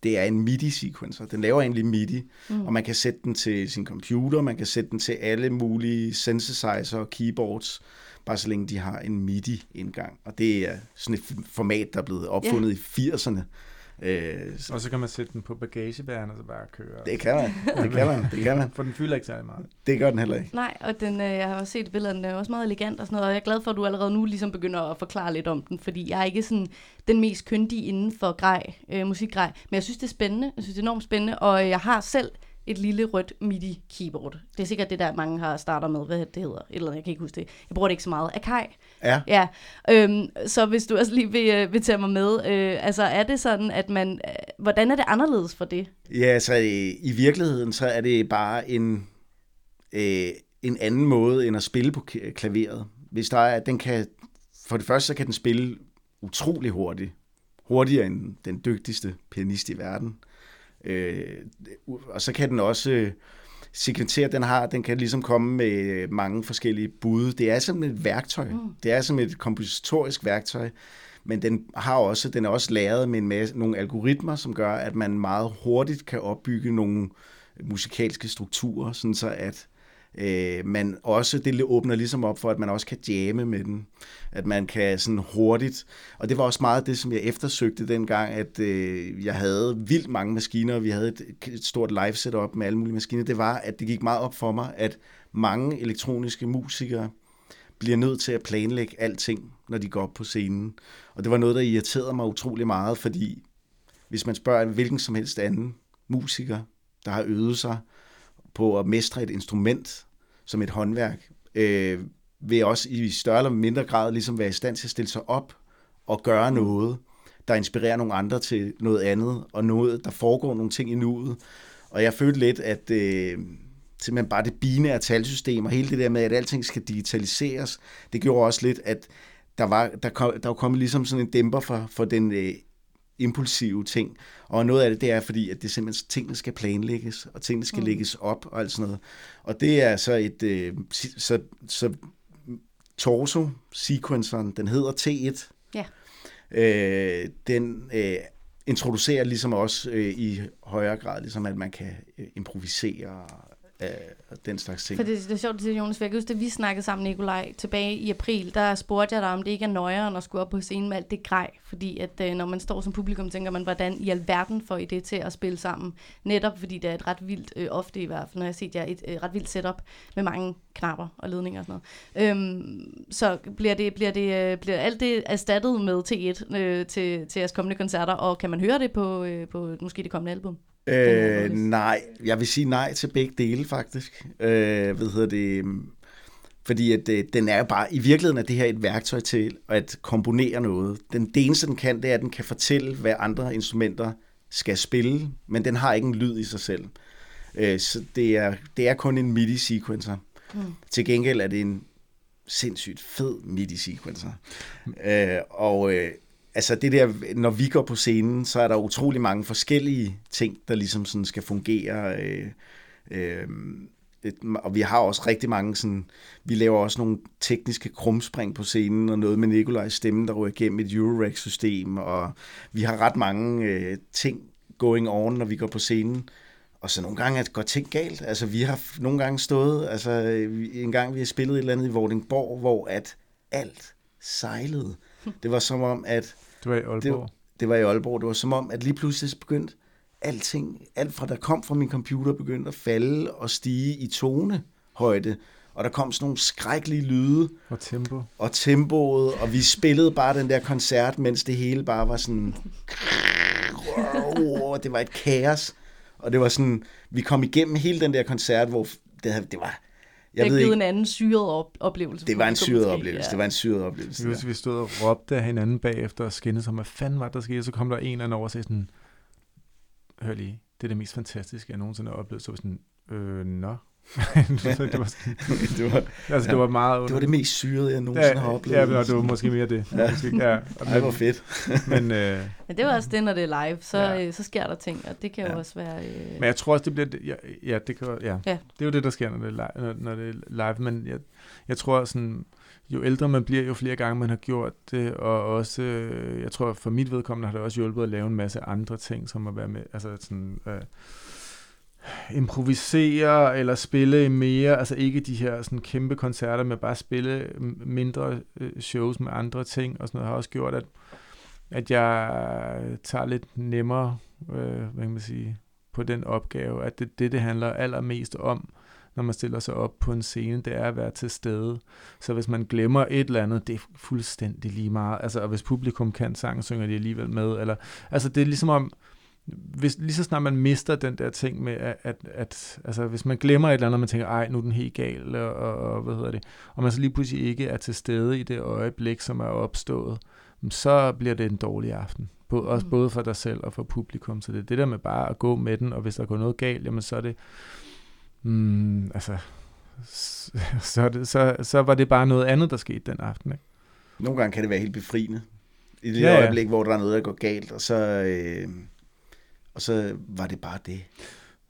[SPEAKER 12] Det er en MIDI-sequencer. Den laver egentlig MIDI, Mm. og man kan sætte den til sin computer, man kan sætte den til alle mulige synthesizer og keyboards, bare så længe de har en MIDI-indgang. Og det er sådan et format, der er blevet opfundet
[SPEAKER 11] Ja.
[SPEAKER 12] i 80'erne. Øh,
[SPEAKER 11] Og så kan man sætte den på bagagebæren og så bare køre.
[SPEAKER 12] Det kan man. Det kan man. Det kan man.
[SPEAKER 11] For den fylder ikke særlig meget.
[SPEAKER 12] Det gør den heller ikke.
[SPEAKER 3] Nej, og den, øh, jeg har også set billederne, den er også meget elegant og sådan noget, og jeg er glad for, at du allerede nu ligesom begynder at forklare lidt om den, fordi jeg er ikke sådan den mest kyndige inden for grej, øh, musikgrej, men jeg synes, det er spændende, jeg synes, det er enormt spændende, og jeg har selv et lille rødt MIDI-keyboard. Det er sikkert det der, mange har starter med, hvad det hedder, et eller andet, jeg kan ikke huske det. Jeg bruger det ikke så meget. Akai.
[SPEAKER 12] Ja.
[SPEAKER 3] Ja, øhm, så hvis du også lige vil, øh, vil tage mig med, øh, altså er det sådan, at man, øh, hvordan er det anderledes for det?
[SPEAKER 12] Ja, så øh, i virkeligheden, så er det bare en, øh, en anden måde, end at spille på klaveret. Hvis der er, den kan, for det første, så kan den spille utrolig hurtigt. Hurtigere end den dygtigste pianist i verden. Øh, og så kan den også øh, sekventere, den har, den kan ligesom komme med mange forskellige bud. Det er simpelthen et værktøj. Mm. Det er simpelthen et kompositorisk værktøj. Men den har også, den er også lavet med en masse, nogle algoritmer, som gør, at man meget hurtigt kan opbygge nogle musikalske strukturer, sådan så at øh, man også, det åbner ligesom op for, at man også kan jamme med den. At man kan sådan hurtigt, og det var også meget det, som jeg eftersøgte dengang, at øh, jeg havde vildt mange maskiner, og vi havde et, et stort live setup med alle mulige maskiner, det var, at det gik meget op for mig, at mange elektroniske musikere bliver nødt til at planlægge alting når de går op på scenen. Og det var noget, der irriterede mig utrolig meget, fordi hvis man spørger en hvilken som helst anden musiker, der har øvet sig på at mestre et instrument som et håndværk, øh, vil også i større eller mindre grad ligesom være i stand til at stille sig op og gøre noget, der inspirerer nogle andre til noget andet, og noget, der foregår nogle ting i nuet. Og jeg følte lidt, at øh, simpelthen bare det binære talsystem, og hele det der med, at alting skal digitaliseres, det gjorde også lidt, at der var, der kom, der var kommet ligesom sådan en dæmper for, for den øh, impulsive ting. Og noget af det, det er fordi, at det simpelthen, tingene skal planlægges, og tingene skal
[SPEAKER 13] Mm.
[SPEAKER 12] lægges op og alt sådan noget. Og det er så et, øh, så, så torso sequenceren, den hedder T1.
[SPEAKER 3] Ja.
[SPEAKER 12] Øh, den øh, introducerer ligesom også øh, i højere grad, ligesom at man kan øh, improvisere øh, den slags ting.
[SPEAKER 3] For det, det er sjovt, det Jonas, for jeg kan huske, da vi snakkede sammen, Nikolaj, tilbage i april, der spurgte jeg dig, om det ikke er nøjere at skulle op på scenen med alt det grej. Fordi at øh, når man står som publikum, tænker man, hvordan i alverden får I det til at spille sammen? Netop fordi det er et ret vildt, øh, ofte i hvert fald, når jeg har set jer, et øh, ret vildt setup med mange knapper og ledninger og sådan noget. Øhm, så bliver, det, bliver, det, øh, bliver alt det erstattet med T1 øh, til, til jeres kommende koncerter, og kan man høre det på, øh, på måske det kommende album?
[SPEAKER 12] Øh, nej, jeg vil sige nej til begge dele faktisk. Øh, hvad hedder det? Fordi at, øh, den er jo bare, i virkeligheden er det her et værktøj til at komponere noget. Den, det eneste, den kan, det er, at den kan fortælle, hvad andre instrumenter skal spille, men den har ikke en lyd i sig selv. Øh, så det er, det er kun en MIDI-sequencer.
[SPEAKER 13] Mm.
[SPEAKER 12] Til gengæld er det en sindssygt fed MIDI-sequencer. Øh, og øh, altså det der, når vi går på scenen, så er der utrolig mange forskellige ting, der ligesom sådan skal fungere. Øh, øh, og vi har også rigtig mange sådan, vi laver også nogle tekniske krumspring på scenen, og noget med Nikolajs stemme, der ryger igennem et Eurorack-system, og vi har ret mange øh, ting going on, når vi går på scenen. Og så nogle gange at går ting galt. Altså vi har nogle gange stået, altså øh, en gang vi har spillet et eller andet i Vordingborg, hvor at alt sejlede. Det var som om, at...
[SPEAKER 11] Det var i Aalborg.
[SPEAKER 12] Det, det var i Aalborg. Det var som om, at lige pludselig begyndte alting, alt fra der kom fra min computer, begyndte at falde og stige i tonehøjde. Og der kom sådan nogle skrækkelige lyde.
[SPEAKER 11] Og tempo.
[SPEAKER 12] Og tempoet, og vi spillede bare den der koncert, mens det hele bare var sådan... Wow, det var et kaos. Og det var sådan, vi kom igennem hele den der koncert, hvor det, det var...
[SPEAKER 3] Jeg det
[SPEAKER 12] ved
[SPEAKER 3] har givet
[SPEAKER 12] ikke,
[SPEAKER 3] en anden syret op- oplevelse.
[SPEAKER 12] det var en syret
[SPEAKER 3] måske.
[SPEAKER 12] oplevelse. Det var en syret oplevelse.
[SPEAKER 11] Vi, vi stod og råbte af hinanden bagefter og skændede om, hvad fanden var der skete? Så kom der en eller anden over og sagde sådan, hør lige, det er det mest fantastiske, jeg nogensinde har oplevet. Så var sådan, øh, nå. Så det var sådan,
[SPEAKER 12] Det var-
[SPEAKER 11] altså,
[SPEAKER 12] ja.
[SPEAKER 11] det var meget...
[SPEAKER 12] Det var det mest syrede, jeg nogensinde har oplevet.
[SPEAKER 11] Ja, men det var måske mere det.
[SPEAKER 12] Ja.
[SPEAKER 11] Måske, ja.
[SPEAKER 12] Ej, hvor fedt.
[SPEAKER 11] Men, øh,
[SPEAKER 3] Men det var også det, når det er live, så,
[SPEAKER 11] Ja.
[SPEAKER 3] ja. øh, så sker der ting, og det kan jo
[SPEAKER 11] Ja.
[SPEAKER 3] også være... Øh...
[SPEAKER 11] Men jeg tror også, det bliver... det- Ja, ja, det kan, ja.
[SPEAKER 3] Ja.
[SPEAKER 11] Det er jo det, der sker, når det er live. Når, når det er live. Men jeg, jeg tror sådan, jo ældre man bliver, jo flere gange man har gjort det, og også, øh, jeg tror for mit vedkommende har det også hjulpet at lave en masse andre ting, som at være med, altså sådan, øh, improvisere eller spille mere, altså ikke de her sådan kæmpe koncerter, men bare spille mindre øh, shows med andre ting, og sådan noget har også gjort, at, at jeg tager lidt nemmere, øh, hvad kan man sige, på den opgave, at det, det, det handler allermest om, når man stiller sig op på en scene, det er at være til stede. Så hvis man glemmer et eller andet, det er fuldstændig lige meget. Altså, og hvis publikum kan sang, synger de alligevel med. Eller, altså, det er ligesom om, hvis, lige så snart man mister den der ting med, at, at, at altså, hvis man glemmer et eller andet, og man tænker, ej, nu er den helt gal, og, og, hvad hedder det, og man så lige pludselig ikke er til stede i det øjeblik, som er opstået, så bliver det en dårlig aften. Både, også
[SPEAKER 3] Mm.
[SPEAKER 11] både for dig selv og for publikum. Så det er det der med bare at gå med den, og hvis der går noget galt, jamen så er det, mm, altså, så, er det, så, så var det bare noget andet, der skete den aften. Ikke?
[SPEAKER 12] Nogle gange kan det være helt befriende. I det
[SPEAKER 11] Ja,
[SPEAKER 12] ja,
[SPEAKER 11] ja.
[SPEAKER 12] øjeblik, hvor der er noget, der går galt, og så, øh, og så var det bare det.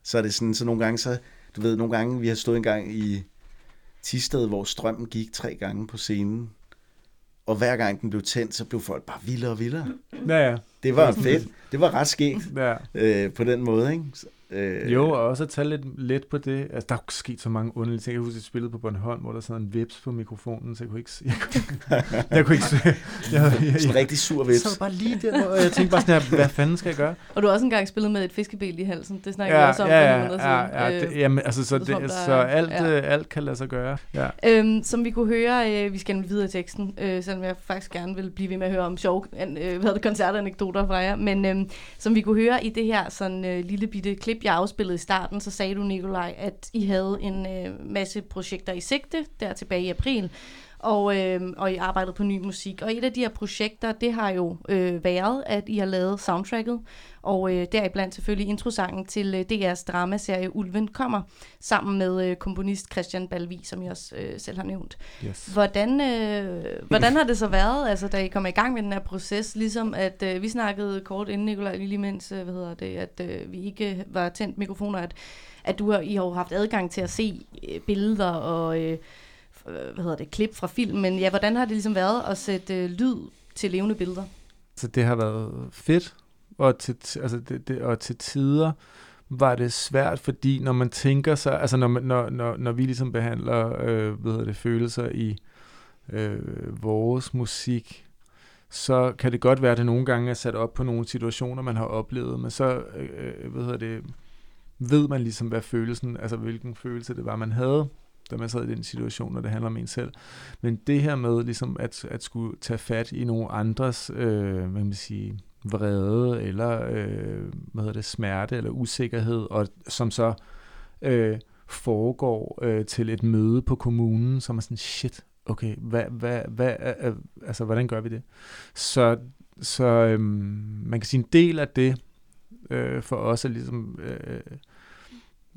[SPEAKER 12] Så er det sådan, så nogle gange, så, du ved, nogle gange, vi har stået en gang i Tisted, hvor strømmen gik tre gange på scenen, og hver gang den blev tændt, så blev folk bare vildere og vildere.
[SPEAKER 11] Ja, ja.
[SPEAKER 12] Det var fedt. Det var ret skægt
[SPEAKER 11] ja.
[SPEAKER 12] øh, på den måde, ikke? Øh,
[SPEAKER 11] Jo, og også at tage lidt let på det. Altså, der er jo sket så mange underlige ting. Jeg husker, at jeg spillede på Bornholm, hvor der sad en vips på mikrofonen, så jeg kunne ikke... se- Jeg kunne, jeg kunne ikke... se- Jeg, jeg, jeg,
[SPEAKER 12] Sådan en rigtig sur vips.
[SPEAKER 11] Jeg sad bare lige der, og jeg tænkte bare sådan her, hvad fanden skal jeg gøre?
[SPEAKER 3] Og du har også engang spillet med et fiskebel i halsen. Det snakker vi
[SPEAKER 11] Ja,
[SPEAKER 3] også om
[SPEAKER 11] ja,
[SPEAKER 3] for
[SPEAKER 11] ja,
[SPEAKER 3] nogle
[SPEAKER 11] ja,
[SPEAKER 3] siden.
[SPEAKER 11] ja, det, jamen, altså, så,
[SPEAKER 3] det er der
[SPEAKER 11] så alt,
[SPEAKER 3] ja.
[SPEAKER 11] øh, alt kan lade sig gøre. Ja.
[SPEAKER 3] Øhm, som vi kunne høre, øh, vi skal videre i teksten, øh, selvom jeg faktisk gerne vil blive ved med at høre om sjove øh, hvad det, koncertanekdoter fra jer. Men øh, som vi kunne høre i det her sådan, øh, lille bitte klip, jeg afspillede i starten, så sagde du, Nikolaj, at I havde en øh, masse projekter i sigte, der tilbage i april, og, øh, og I arbejdede på ny musik. Og et af de her projekter, det har jo øh, været, at I har lavet soundtracket, og øh, deriblandt selvfølgelig introsangen til øh, DR's dramaserie Ulven kommer, sammen med øh, komponist Christian Balvi, som jeg også øh, selv har nævnt.
[SPEAKER 11] Yes.
[SPEAKER 3] Hvordan, øh, hvordan har det så været, altså, da I kom i gang med den her proces, ligesom at øh, vi snakkede kort inden, Nikolaj, lige mens, øh, hvad hedder det, at øh, vi ikke var tændt mikrofoner, at, at du har, I har jo haft adgang til at se øh, billeder og øh, Øh, hvad hedder det, klip fra film, men ja, hvordan har det ligesom været at sætte øh, lyd til levende billeder?
[SPEAKER 11] Så det har været fedt, og til, altså det, det, og til tider var det svært, fordi når man tænker sig, altså når, man, når, når, når vi ligesom behandler øh, hvad hedder det, følelser i øh, vores musik, så kan det godt være, at det nogle gange er sat op på nogle situationer, man har oplevet, men så øh, øh hvad hedder det, ved man ligesom, hvad følelsen, altså hvilken følelse det var, man havde, da man sad i den situation, når det handler om en selv. Men det her med ligesom at, at skulle tage fat i nogle andres, øh, hvad man sige, vrede, eller øh, hvad hedder det, smerte, eller usikkerhed, og som så øh, foregår øh, til et møde på kommunen, som er sådan, shit, okay, hvad, hvad, hvad, øh, øh altså, hvordan gør vi det? Så, så øh, man kan sige, en del af det øh, for os er ligesom øh,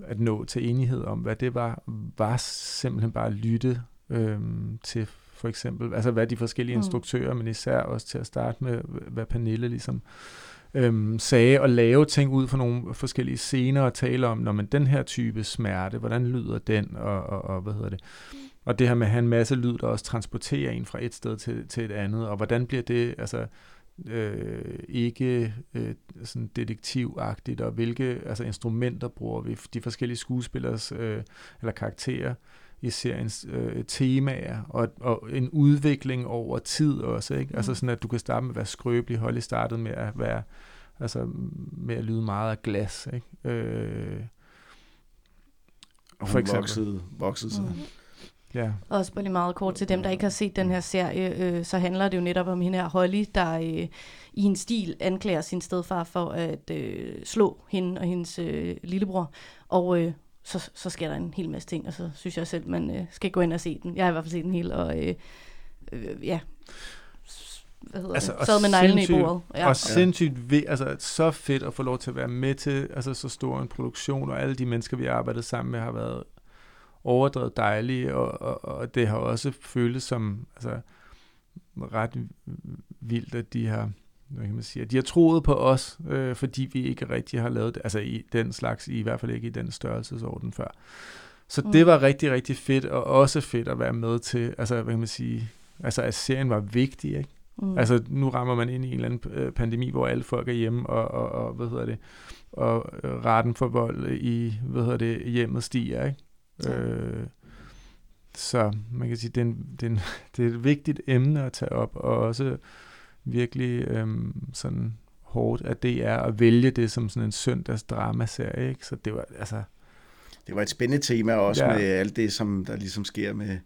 [SPEAKER 11] at nå til enighed om, hvad det var, var simpelthen bare at lytte øh, til for eksempel, altså hvad de forskellige
[SPEAKER 13] Mm.
[SPEAKER 11] instruktører, men især også til at starte med, hvad Pernille ligesom øhm, sagde, og lave ting ud fra nogle forskellige scener, og tale om, når man den her type smerte, hvordan lyder den, og, og, og hvad hedder det, og det her med at have en masse lyd, der også transporterer en fra et sted til, til et andet, og hvordan bliver det, altså, øh, ikke øh, sådan detektivagtigt, og hvilke altså instrumenter bruger vi, de forskellige skuespillers øh, eller karakterer i seriens øh, temaer, og, og en udvikling over tid også, ikke? Altså
[SPEAKER 13] Mm.
[SPEAKER 11] sådan, at du kan starte med at være skrøbelig, Holly startede med at være, altså med at lyde meget af glas, ikke? Øh,
[SPEAKER 12] Og hun voksede- voksede sig.
[SPEAKER 11] Ja.
[SPEAKER 3] Også bare lige meget kort til dem, der ikke har set den her serie, øh, så handler det jo netop om hende her Holly, der øh, i en stil anklager sin stedfar for at øh, slå hende og hendes øh, lillebror. Og øh, så, så sker der en hel masse ting, og så synes jeg selv, man øh, skal gå ind og se den. Jeg har i hvert fald set den hele, og øh, øh, ja, hvad hedder altså, det? Sad med neglene i bordet.
[SPEAKER 11] Og sindssygt ved, altså så fedt at få lov til at være med til altså, så stor en produktion, og alle de mennesker, vi har arbejdet sammen med, har været overdrevet dejlige, og, og, og det har også føltes som altså, ret vildt, at de har hvad kan man sige, at de har troet på os, øh, fordi vi ikke rigtig har lavet det, altså i den slags, i hvert fald ikke i den størrelsesorden før. Så
[SPEAKER 13] Mm.
[SPEAKER 11] det var rigtig, rigtig fedt, og også fedt at være med til, altså hvad kan man sige, altså at serien var vigtig, ikke?
[SPEAKER 3] Mm.
[SPEAKER 11] Altså nu rammer man ind i en eller anden øh, pandemi, hvor alle folk er hjemme, og, og, og hvad hedder det, og øh, retten for vold i, hvad hedder det, hjemmet stiger, ikke?
[SPEAKER 13] Ja.
[SPEAKER 11] Øh, så man kan sige, det er, en, det, er en, det er et vigtigt emne at tage op, og også virkelig øhm, sådan hårdt, at det er at vælge det som sådan en søndags dramaserie, ikke? Så det var, altså...
[SPEAKER 12] Det var et spændende tema også
[SPEAKER 11] Ja.
[SPEAKER 12] ja. med alt det, som der ligesom sker med,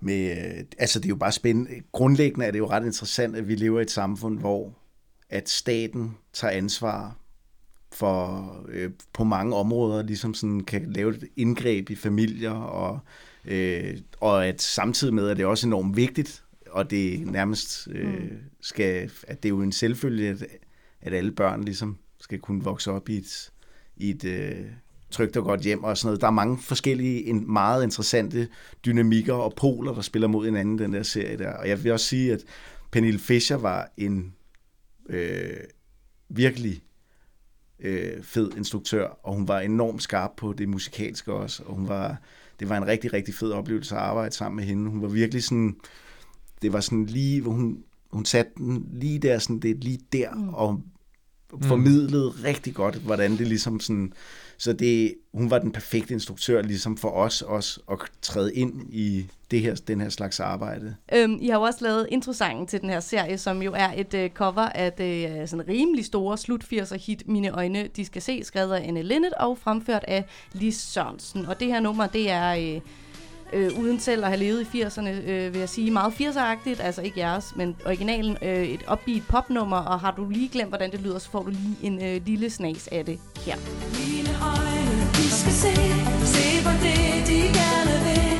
[SPEAKER 12] med... øh, Altså, det er jo bare spændende. Grundlæggende er det jo ret interessant, at vi lever i et samfund, hvor at staten tager ansvar for øh, på mange områder ligesom sådan kan lave et indgreb i familier og øh, og at samtidig med at det er også enormt vigtigt og det nærmest øh, skal at det er jo en selvfølge at, at alle børn ligesom skal kunne vokse op i et i et øh, trygt og godt hjem og sådan noget. Der er mange forskellige en, meget interessante dynamikker og poler, der spiller mod hinanden den der serie der. Og jeg vil også sige, at Pernille Fischer var en øh, virkelig øh, fed instruktør, og hun var enormt skarp på det musikalske også, og hun var, det var en rigtig, rigtig fed oplevelse at arbejde sammen med hende. Hun var virkelig sådan, det var sådan lige, hvor hun, hun satte den lige der, sådan det lige der, mm. og mm. formidlede rigtig godt, hvordan det ligesom sådan... Så det, hun var den perfekte instruktør ligesom for os også at træde ind i det her, den her slags arbejde.
[SPEAKER 3] Øhm, I har jo også lavet introsangen til den her serie, som jo er et øh, cover af det øh, sådan rimelig store slut 80'er hit Mine Øjne, de skal se, skrevet af Anne Linnet og fremført af Lis Sørensen. Og det her nummer, det er... Øh, øh, uden selv at have levet i 80'erne, øh, vil jeg sige, meget 80'eragtigt, altså ikke jeres, men originalen, øh, et upbeat popnummer, og har du lige glemt, hvordan det lyder, så får du lige en øh, lille snas af det her.
[SPEAKER 4] Mine øjne, de skal se, se på det, de gerne vil.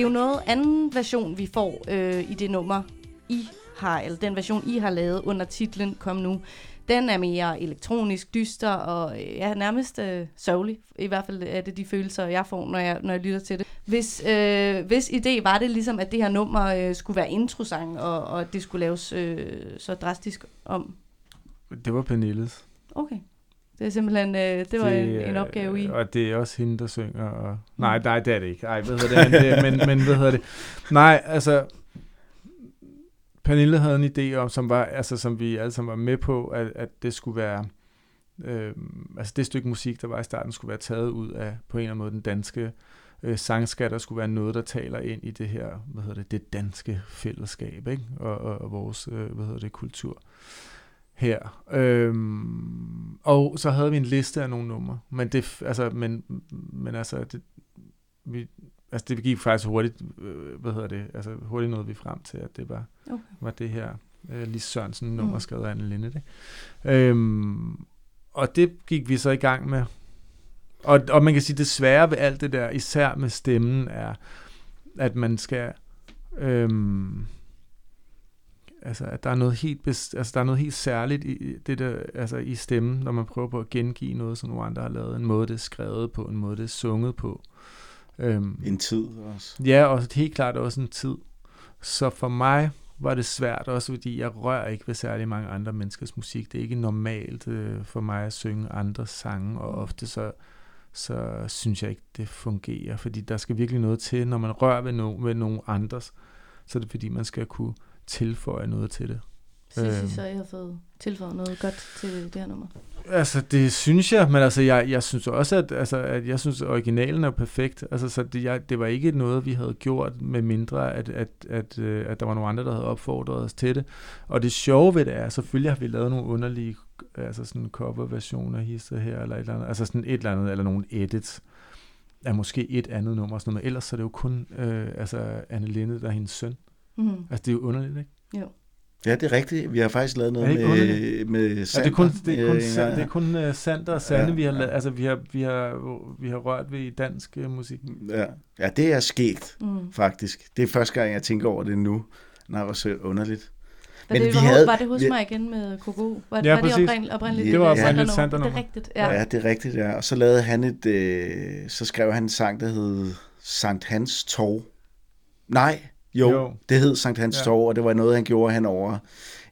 [SPEAKER 4] Er
[SPEAKER 3] jo noget anden version, vi får øh, i det nummer, I har, eller den version, I har lavet under titlen Kom Nu. Den er mere elektronisk, dyster og øh, ja, nærmest øh, sørgelig. I hvert fald er det de følelser, jeg får, når jeg, når jeg lytter til det. Hvis, øh, hvis idé var det ligesom, at det her nummer øh, skulle være introsang, og, og det skulle laves øh, så drastisk om?
[SPEAKER 11] Det var Pernilles.
[SPEAKER 3] Okay. Det er simpelthen, øh, det var det, en, en opgave i.
[SPEAKER 11] Og det er også hende, der synger. Og... Nej, nej, det er det ikke. Ej, hvad hedder det? Men, det, men, men hvad hedder det? Nej, altså... Pernille havde en idé om, som, var, altså, som vi alle sammen var med på, at, at det skulle være... Øh, altså det stykke musik, der var i starten, skulle være taget ud af på en eller anden måde den danske øh, sangskat, der skulle være noget, der taler ind i det her, hvad hedder det, det danske fællesskab, ikke? Og, og, og vores, øh, hvad hedder det, kultur her. Øhm, og så havde vi en liste af nogle numre, men det, altså, men, men altså, det, vi, altså det gik faktisk hurtigt, øh, hvad hedder det, altså hurtigt nåede vi frem til, at det var,
[SPEAKER 3] Okay.
[SPEAKER 11] var det her øh, Lis Sørensen nummer,
[SPEAKER 3] Mm.
[SPEAKER 11] skrevet af Anne Lindet, ikke? Øhm, og det gik vi så i gang med. Og, og man kan sige, det svære ved alt det der, især med stemmen, er, at man skal... Øhm, altså, at der er noget helt, bes, altså, der er noget helt særligt i det der, altså, i stemmen, når man prøver på at gengive noget, som nogle andre har lavet. En måde, det er skrevet på, en måde, det er sunget på. Øhm,
[SPEAKER 12] En tid også.
[SPEAKER 11] Ja, og helt klart også en tid. Så for mig var det svært også, fordi jeg rører ikke ved særlig mange andre menneskers musik. Det er ikke normalt øh, for mig at synge andre sange, og ofte så, så synes jeg ikke, det fungerer, fordi der skal virkelig noget til, når man rører ved, no, ved nogen andres, så er det fordi, man skal kunne tilføje noget til det.
[SPEAKER 3] Synes I
[SPEAKER 11] Øhm.
[SPEAKER 3] så, I har fået tilføjet noget godt til det her nummer?
[SPEAKER 11] Altså, det synes jeg, men altså, jeg, jeg synes også, at, altså, at jeg synes, at originalen er perfekt. Altså, så det, jeg, det var ikke noget, vi havde gjort, med mindre, at, at, at, øh, at der var nogle andre, der havde opfordret os til det. Og det sjove ved det er, selvfølgelig har vi lavet nogle underlige, altså sådan coverversioner, hister her, eller et eller andet, altså sådan et eller andet, eller nogle edits af måske et andet nummer, og sådan noget. men ellers så er det jo kun øh, altså Anne Linde, der er hendes søn.
[SPEAKER 3] Mhm.
[SPEAKER 11] Altså, det er jo underligt, ikke?
[SPEAKER 3] Jo.
[SPEAKER 12] Ja, det er rigtigt. Vi har faktisk lavet
[SPEAKER 11] Er
[SPEAKER 12] noget med,
[SPEAKER 11] underligt?
[SPEAKER 12] med
[SPEAKER 11] Ja, det er
[SPEAKER 12] Sander.
[SPEAKER 11] kun, det er kun,
[SPEAKER 12] ja.
[SPEAKER 11] det er kun uh, Sander og Sande,
[SPEAKER 12] Ja,
[SPEAKER 11] vi har,
[SPEAKER 12] ja.
[SPEAKER 11] lavet, altså, vi har, vi har, vi har rørt ved i dansk uh, musik.
[SPEAKER 12] Ja. ja, det er sket,
[SPEAKER 3] Mm.
[SPEAKER 12] mm. faktisk. Det er første gang, jeg tænker over det nu. Nej, hvor så underligt.
[SPEAKER 3] Var, det, var, havde, var det hos mig igen med Koko? Var,
[SPEAKER 11] Ja,
[SPEAKER 3] var det oprindeligt, oprindeligt
[SPEAKER 11] Det var oprindeligt
[SPEAKER 3] Sander-nummer? Det er rigtigt, ja.
[SPEAKER 12] Ja. ja, det er rigtigt, ja. Og så lavede han et, øh, så skrev han en sang, der hed Sankt Hans Torv. Nej, jo,
[SPEAKER 11] Jo.
[SPEAKER 12] det hed Sankt Hans
[SPEAKER 11] Ja.
[SPEAKER 12] Torv, og det var noget, han gjorde hen over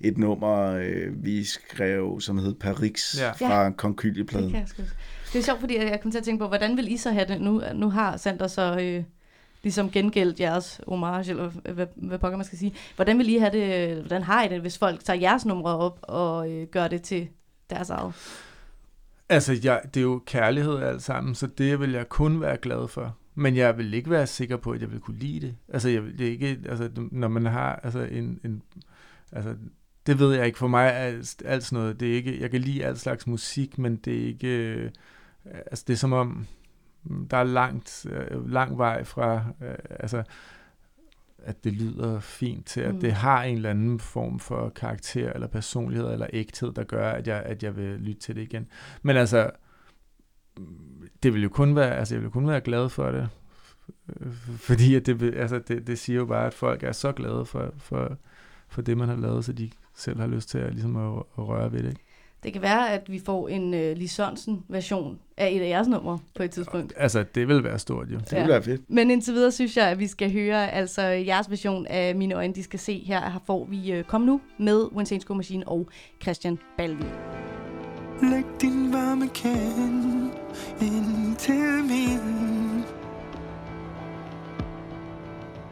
[SPEAKER 12] et nummer, øh, vi skrev, som hed Parix
[SPEAKER 11] Ja.
[SPEAKER 12] fra
[SPEAKER 3] Ja.
[SPEAKER 12] Konkylie-pladen.
[SPEAKER 3] Det, kan jeg sgu- det er sjovt, fordi jeg kom til at tænke på, hvordan vil I så have det? Nu, nu har Sander så øh, ligesom gengældt jeres homage, eller hvad, hvad pokker man skal sige. Hvordan vil I have det, hvordan har I det, hvis folk tager jeres numre op og øh, gør det til deres eget?
[SPEAKER 11] Altså, jeg, det er jo kærlighed alt sammen, så det vil jeg kun være glad for. Men jeg vil ikke være sikker på, at jeg vil kunne lide det. Altså, jeg, det er ikke, altså, når man har altså, en, en, altså, det ved jeg ikke. For mig er alt, alt sådan noget, det er ikke, jeg kan lide alt slags musik, men det er ikke, øh, altså, det er som om, der er langt, øh, lang vej fra, øh, altså, at det lyder fint til, at
[SPEAKER 3] Mm.
[SPEAKER 11] det har en eller anden form for karakter eller personlighed eller ægthed, der gør, at jeg, at jeg vil lytte til det igen. Men altså, det vil jo kun være, altså jeg vil jo kun være glad for det, øh, fordi at det, vil- altså det, det siger jo bare, at folk er så glade for, for, for det, man har lavet, så de selv har lyst til at, ligesom at, at røre ved det. Ikke?
[SPEAKER 3] Det kan være, at vi får en uh, Lisonsen-version af et af jeres numre på et tidspunkt.
[SPEAKER 11] Altså, det vil være stort jo.
[SPEAKER 3] Men indtil videre synes jeg, at vi skal høre altså jeres version af Mine Øjne, de skal se. Her Her får vi uh, Kom Nu med Winston School Machine og Christian Balvi.
[SPEAKER 13] Læg din varme kend ind til min.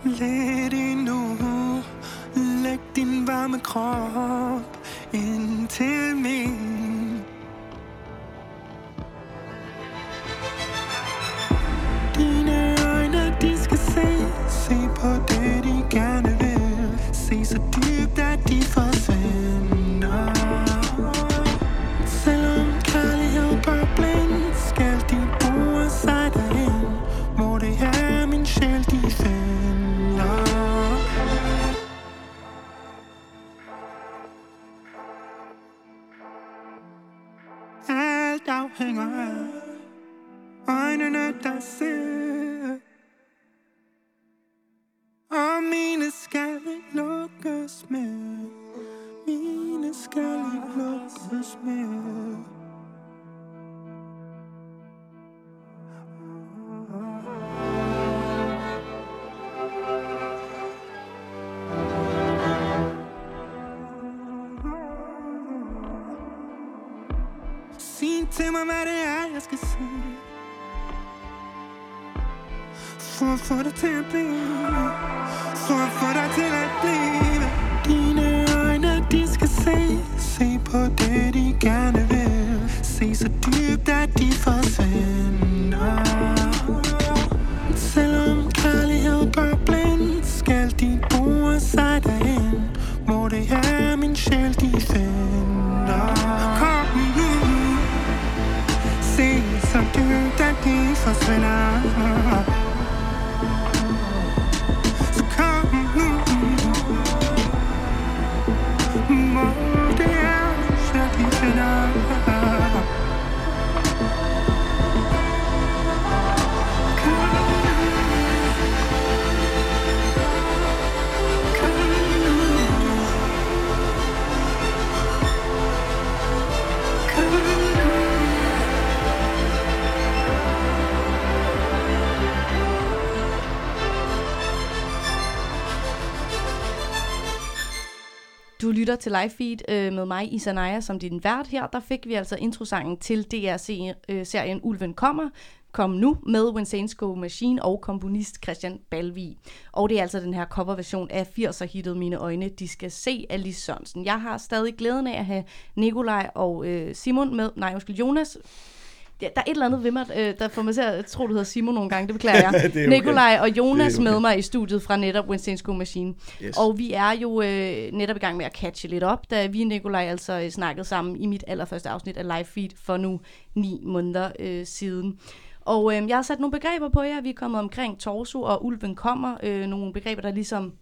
[SPEAKER 13] Lidt endnu Læg din varme krop ind til min.
[SPEAKER 3] Du lytter til live feed øh, med mig, Isanaya, som din vært her. Der fik vi altså introsangen til DR-serien Ulven kommer. Kom nu med Winsensko Machine og komponist Christian Balvi. Og det er altså den her coverversion af 80'er-hittet Mine Øjne, de skal se af Lis Sørensen. Jeg har stadig glæden af at have Nikolaj og øh, Simon med, nej undskyld, Jonas der er et eller andet ved mig, øh, der får mig til at tro, du hedder Simon nogle gange. Det beklager jeg.
[SPEAKER 14] Det okay.
[SPEAKER 3] Nikolaj og Jonas
[SPEAKER 14] okay.
[SPEAKER 3] med mig i studiet fra netop Winston School Machine.
[SPEAKER 14] Yes.
[SPEAKER 3] Og vi er jo øh, netop i gang med at catche lidt op, da vi og Nikolaj altså øh, snakkede sammen i mit allerførste afsnit af Live Feed for nu ni måneder øh, siden. Og øh, jeg har sat nogle begreber på jer. Vi er kommet omkring torso og ulven kommer. Øh, nogle begreber, der ligesom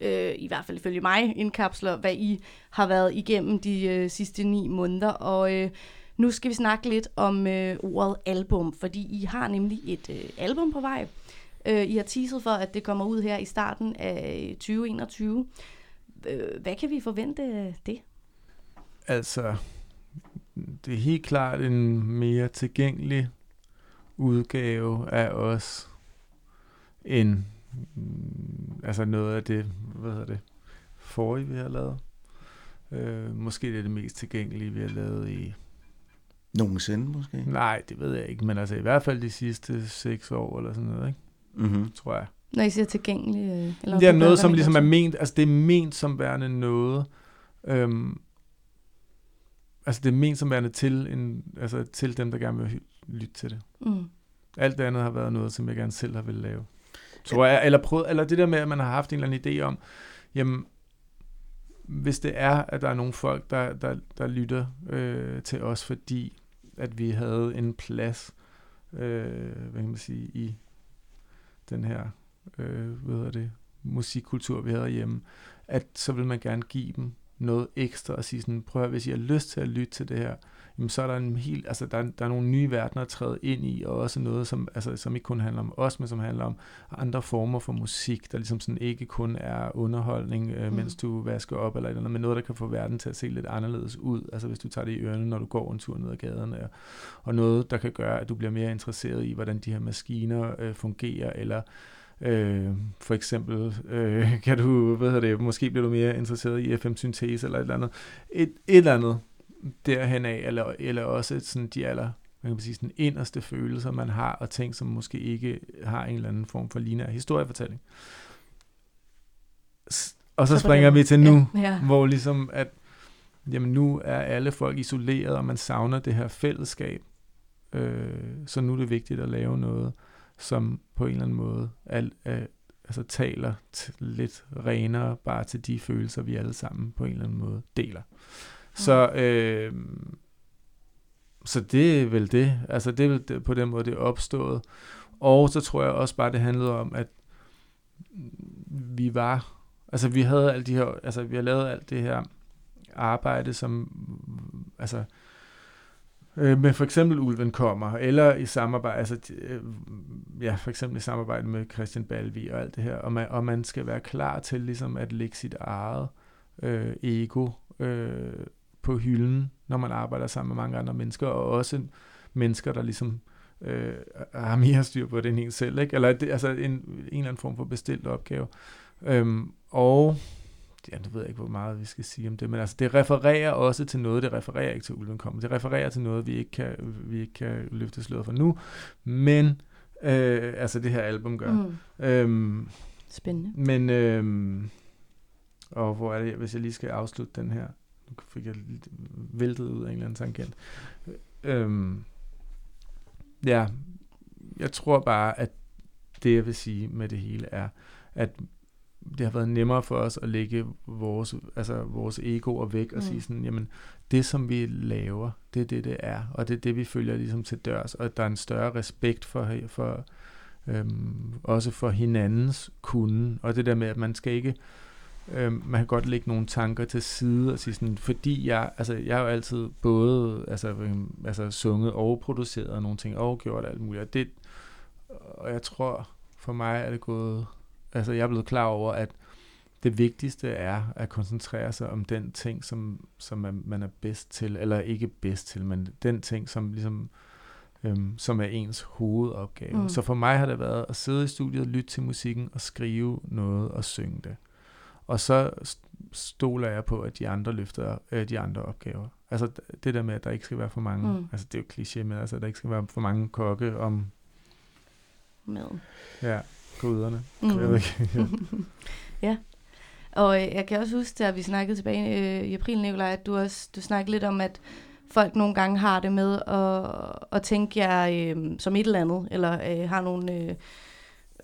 [SPEAKER 3] øh, i hvert fald ifølge mig, indkapsler, hvad I har været igennem de øh, sidste ni måneder. Og øh, nu skal vi snakke lidt om øh, ordet album, fordi I har nemlig et øh, album på vej. Øh, I har teaset for, at det kommer ud her i starten af øh, 2021. Øh, hvad kan vi forvente af det?
[SPEAKER 11] Altså, det er helt klart en mere tilgængelig udgave af os, end mm, altså noget af det, hvad hedder det, forrige vi har lavet. Øh, måske det er det mest tilgængelige, vi har lavet i...
[SPEAKER 12] Nogensinde måske?
[SPEAKER 11] Nej, det ved jeg ikke, men altså i hvert fald de sidste seks år eller sådan noget, ikke?
[SPEAKER 12] Mhm.
[SPEAKER 11] Tror jeg.
[SPEAKER 3] Når I siger tilgængelig? Øh, eller
[SPEAKER 11] Det er noget, som ligesom er ment, altså det er ment som værende noget, øhm, altså det er ment som værende til, en, altså til dem, der gerne vil lytte til det.
[SPEAKER 3] Mm.
[SPEAKER 11] Alt det andet har været noget, som jeg gerne selv har ville lave. Tror jeg, eller, prøvet, eller det der med, at man har haft en eller anden idé om, jamen, hvis det er, at der er nogle folk, der, der, der lytter øh, til os, fordi at vi havde en plads, øh, hvad kan man sige, i den her, øh, hvad hedder det, musikkultur, vi havde hjemme, at så vil man gerne give dem noget ekstra og sige sådan, prøv at hvis I har lyst til at lytte til det her, jamen så er der en helt, altså der, er- der er nogle nye verdener at træde ind i, og også noget, som, altså, som ikke kun handler om os, men som handler om andre former for musik, der ligesom sådan ikke kun er underholdning, øh,
[SPEAKER 14] Mm.
[SPEAKER 11] mens du vasker op eller et eller andet, men noget, der kan få verden til at se lidt anderledes ud. Altså hvis du tager det i ørerne, når du går en tur ned ad gaden, og, og noget, der kan gøre, at du bliver mere interesseret i, hvordan de her maskiner øh, fungerer, eller Øh, for eksempel øh, kan du, hvad hedder det, måske bliver du mere interesseret i FM-syntese eller et eller andet. Et, et eller andet derhen af, eller, eller også sådan de aller, man kan sige, sådan inderste følelser, man har, og ting, som måske ikke har en eller anden form for lineær historiefortælling. Og så,
[SPEAKER 3] Så
[SPEAKER 11] springer vi til nu,
[SPEAKER 3] ja, ja.
[SPEAKER 11] hvor ligesom, at jamen nu er alle folk isoleret, og man savner det her fællesskab. Øh, så nu er det vigtigt at lave noget, som på en eller anden måde al, øh, altså taler lidt renere bare til de følelser, vi alle sammen på en eller anden måde deler. Så, øh, så det er vel det. Altså det er vel det, på den måde, det er opstået. Og så tror jeg også bare, det handlede om, at vi var, altså vi havde alt de her, altså vi har lavet alt det her arbejde, som, altså, øh, med for eksempel Ulven kommer, eller i samarbejde, altså, øh, ja, for eksempel i samarbejde med Christian Balvi og alt det her, og man, og man skal være klar til ligesom at lægge sit eget øh, ego øh, på hylden, når man arbejder sammen med mange andre mennesker, og også mennesker, der ligesom øh, har mere styr på det end en selv, ikke? eller det, altså en, en eller anden form for bestilt opgave. Øhm, og ja, nu ved jeg ikke, hvor meget vi skal sige om det, men altså det refererer også til noget, det refererer ikke til Ulven kommer, det refererer til noget, vi ikke kan, vi ikke kan løfte sløret for nu, men øh, altså det her album gør.
[SPEAKER 3] Mm.
[SPEAKER 11] Øhm,
[SPEAKER 3] Spændende.
[SPEAKER 11] Men, øhm, og hvor er det, hvis jeg lige skal afslutte den her, nu fik jeg væltet ud af en eller anden tangent. Øhm, ja, jeg tror bare, at det jeg vil sige med det hele er, at det har været nemmere for os at lægge vores, altså vores egoer væk og
[SPEAKER 14] Mm.
[SPEAKER 11] sige sådan, jamen, det som vi laver, det er det, det er, og det er det, vi følger ligesom til dørs, og der er en større respekt for, for øhm, også for hinandens kunde, og det der med, at man skal ikke, øhm, man kan godt lægge nogle tanker til side og sige sådan, fordi jeg, altså jeg har jo altid både altså, øhm, altså sunget og produceret nogle ting, og gjort alt muligt, og det, og jeg tror, for mig er det gået, altså jeg er blevet klar over, at det vigtigste er at koncentrere sig om den ting, som, som man, man er bedst til, eller ikke bedst til, men den ting, som ligesom øhm, som er ens hovedopgave.
[SPEAKER 14] Mm.
[SPEAKER 11] Så for mig har det været at sidde i studiet, lytte til musikken og skrive noget og synge det. Og så st- stoler jeg på, at de andre løfter øh, de andre opgaver. Altså det der med, at der ikke skal være for mange,
[SPEAKER 3] Mm.
[SPEAKER 11] altså det er jo kliché med, altså at der ikke skal være for mange kokke om,
[SPEAKER 3] Med.
[SPEAKER 11] ja, gryderne.
[SPEAKER 3] Mm.
[SPEAKER 11] Ja.
[SPEAKER 3] Og øh, jeg kan også huske, da vi snakkede tilbage øh, i april, Nicolaj, at du også du snakkede lidt om, at folk nogle gange har det med at, at tænke jer øh, som et eller andet, eller øh, har nogle, øh,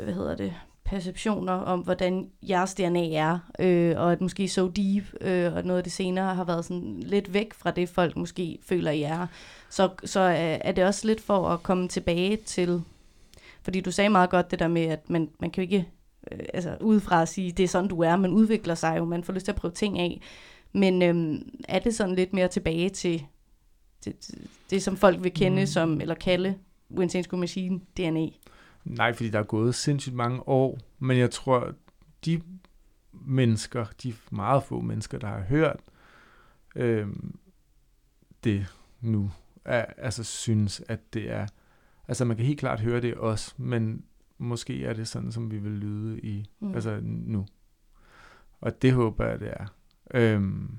[SPEAKER 3] hvad hedder det, perceptioner om, hvordan jeres DNA er, øh, og at måske So Deep, øh, og noget af det senere har været sådan lidt væk fra det, folk måske føler, I er. Så, så øh, er det også lidt for at komme tilbage til, fordi du sagde meget godt det der med, at man, man kan jo ikke øh, altså udefra at sige, det er sådan, du er, man udvikler sig jo, man får lyst til at prøve ting af. Men øhm, er det sådan lidt mere tilbage til det, det, det som folk vil kende
[SPEAKER 11] Mm.
[SPEAKER 3] som, eller kalde, uanset skulle man sige, DNA?
[SPEAKER 11] Nej, fordi der er gået sindssygt mange år, men jeg tror, de mennesker, de meget få mennesker, der har hørt øhm, det nu, er, altså synes, at det er, altså man kan helt klart høre det også, men måske er det sådan, som vi vil lyde i,
[SPEAKER 14] Mm.
[SPEAKER 11] mm. altså nu. Og det håber jeg, det er. Øhm,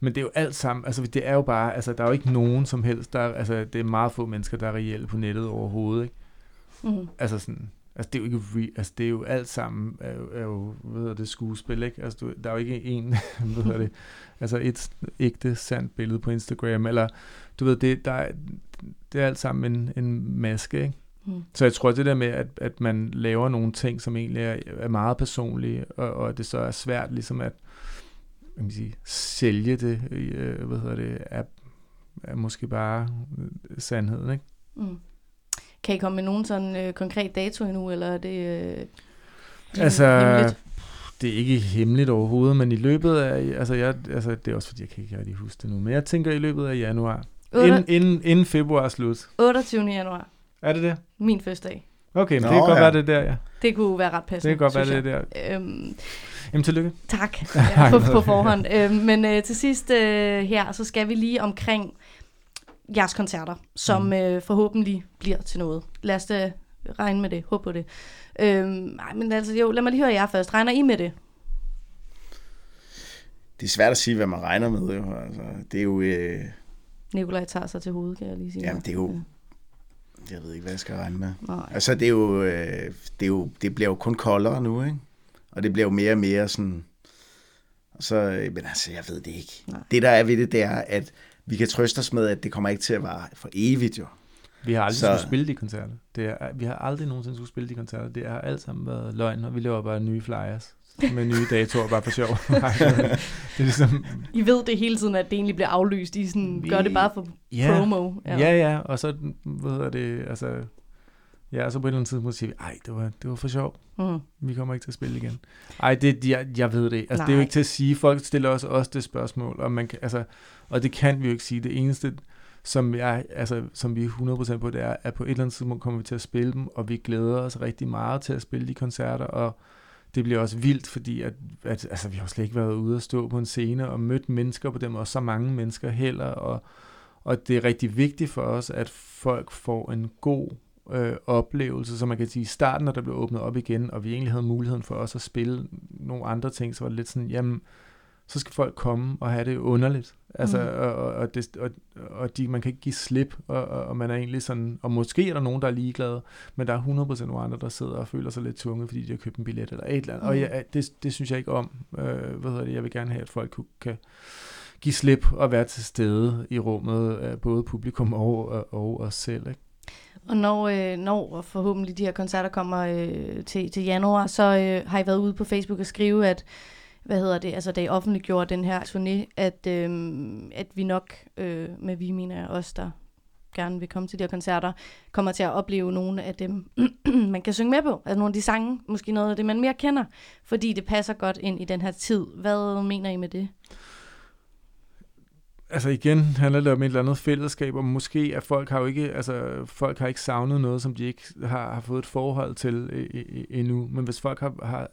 [SPEAKER 11] men det er jo alt sammen, altså det er jo bare, altså der er jo ikke nogen som helst, der, er- altså det er meget få mennesker, der er reelle på nettet overhovedet, ikke?
[SPEAKER 3] Mhm.
[SPEAKER 11] Altså sådan, altså det er jo ikke, re, altså det er jo alt sammen, er jo, er jo hvad hedder det, skuespil, ikke? Altså du, der er jo ikke en, hvad hedder det, altså et ægte sandt billede på Instagram, eller du ved, det, der er, det er alt sammen en, en maske, ikke?
[SPEAKER 3] Mm.
[SPEAKER 11] Så jeg tror, det der med, at, at man laver nogle ting, som egentlig er, er meget personlige, og, og det så er svært ligesom at kan man sige, sælge det, øh, hvad hedder det, er, er måske bare sandheden, ikke?
[SPEAKER 3] Mm. Kan I komme med nogen sådan øh, konkret dato endnu, eller er det øh,
[SPEAKER 11] Altså,
[SPEAKER 3] hemmeligt?
[SPEAKER 11] det er ikke hemmeligt overhovedet, men i løbet af, altså, jeg, altså det er også fordi, jeg kan ikke rigtig huske det nu, men jeg tænker i løbet af januar, inden, inden, inden februar er slut.
[SPEAKER 3] 28. januar.
[SPEAKER 11] Er det det?
[SPEAKER 3] Min fødselsdag.
[SPEAKER 11] Okay, men
[SPEAKER 12] Nå,
[SPEAKER 11] det kan godt
[SPEAKER 12] ja.
[SPEAKER 11] være det der, ja.
[SPEAKER 3] Det kunne være ret passende.
[SPEAKER 11] Det kan godt være
[SPEAKER 3] synes
[SPEAKER 11] det
[SPEAKER 3] jeg. Øhm,
[SPEAKER 11] Jamen, tillykke.
[SPEAKER 3] Tak ja, på, på forhånd. øhm, men øh, til sidst øh, her, så skal vi lige omkring jeres koncerter, som mm. øh, forhåbentlig bliver til noget. Lad os da regne med det, håb på det. Øhm, nej, men altså jo, lad mig lige høre jer først. Regner I med det?
[SPEAKER 12] Det er svært at sige, hvad man regner med. Jo. Altså, det er jo... Øh,
[SPEAKER 3] Nikolaj tager sig til hovedet, kan jeg lige sige.
[SPEAKER 12] jamen, det er jo... Jeg ved ikke, hvad jeg skal regne med.
[SPEAKER 3] Nej.
[SPEAKER 12] Altså, det er jo... Øh, det, er jo det bliver jo kun koldere nu, ikke? Og det bliver jo mere og mere sådan... Og så, øh, men altså, jeg ved det ikke.
[SPEAKER 3] Nej.
[SPEAKER 12] Det, der er ved det, det er, at vi kan trøste os med, at det kommer ikke til at vare for evigt, jo.
[SPEAKER 11] Vi har aldrig
[SPEAKER 12] Så-
[SPEAKER 11] skulle spille de koncerter. Det er, vi har aldrig nogensinde skulle spille de koncerter. Det har alt sammen været løgn, og vi laver bare nye flyers med nye datoer, bare for sjov. det er ligesom...
[SPEAKER 3] I ved det hele tiden, at det egentlig bliver aflyst. I sådan, gør det bare for
[SPEAKER 11] ja,
[SPEAKER 3] promo.
[SPEAKER 11] Ja. ja, ja, og så, hvad hedder det, altså... Ja, og så på et eller andet tidspunkt siger vi, ej, det var, det var for sjov.
[SPEAKER 3] Mhm.
[SPEAKER 11] Vi kommer ikke til at spille igen. Ej, det, jeg, jeg ved det. Altså, det er jo
[SPEAKER 3] Nej.
[SPEAKER 11] ikke til at sige. Folk stiller også, også det spørgsmål, og, man kan, altså, og det kan vi jo ikke sige. Det eneste, som, jeg, altså, som vi er 100% på, det er, at på et eller andet tidspunkt kommer vi til at spille dem, og vi glæder os rigtig meget til at spille de koncerter, og det bliver også vildt, fordi at, at, altså, vi har slet ikke været ude og stå på en scene og mødt mennesker på dem, og så mange mennesker heller, og, og det er rigtig vigtigt for os, at folk får en god øh, oplevelse, så man kan sige, i starten, når der blev åbnet op igen, og vi egentlig havde muligheden for os at spille nogle andre ting, så var det lidt sådan, jamen, så skal folk komme og have det underligt. Altså,
[SPEAKER 3] Mm.
[SPEAKER 11] og, og, det, og, og de, man kan ikke give slip, og, og, og man er egentlig sådan, og måske er der nogen, der er ligeglade, men der er 100% nogle andre, der sidder og føler sig lidt tunge, fordi de har købt en billet eller et eller andet. Mm. Og ja, det, det synes jeg ikke om. Øh, hvad hedder det? Jeg vil gerne have, at folk kunne, kan give slip og være til stede i rummet, både publikum og, og, og os selv. Ikke?
[SPEAKER 3] Og når, øh, når forhåbentlig de her koncerter kommer øh, til, til januar, så øh, har I været ude på Facebook og skrive, at hvad hedder det, altså da I offentliggjorde den her turné, at, øh, at vi nok, øh, med vi mener jeg os, der gerne vil komme til de her koncerter, kommer til at opleve nogle af dem, man kan synge med på. Altså nogle af de sange, måske noget af det, man mere kender, fordi det passer godt ind i den her tid. Hvad mener I med det?
[SPEAKER 11] Altså igen handler det om et eller andet fællesskab, og måske at folk har jo ikke, altså folk har ikke savnet noget, som de ikke har, har fået et forhold til øh, øh, øh, endnu. Men hvis folk har, har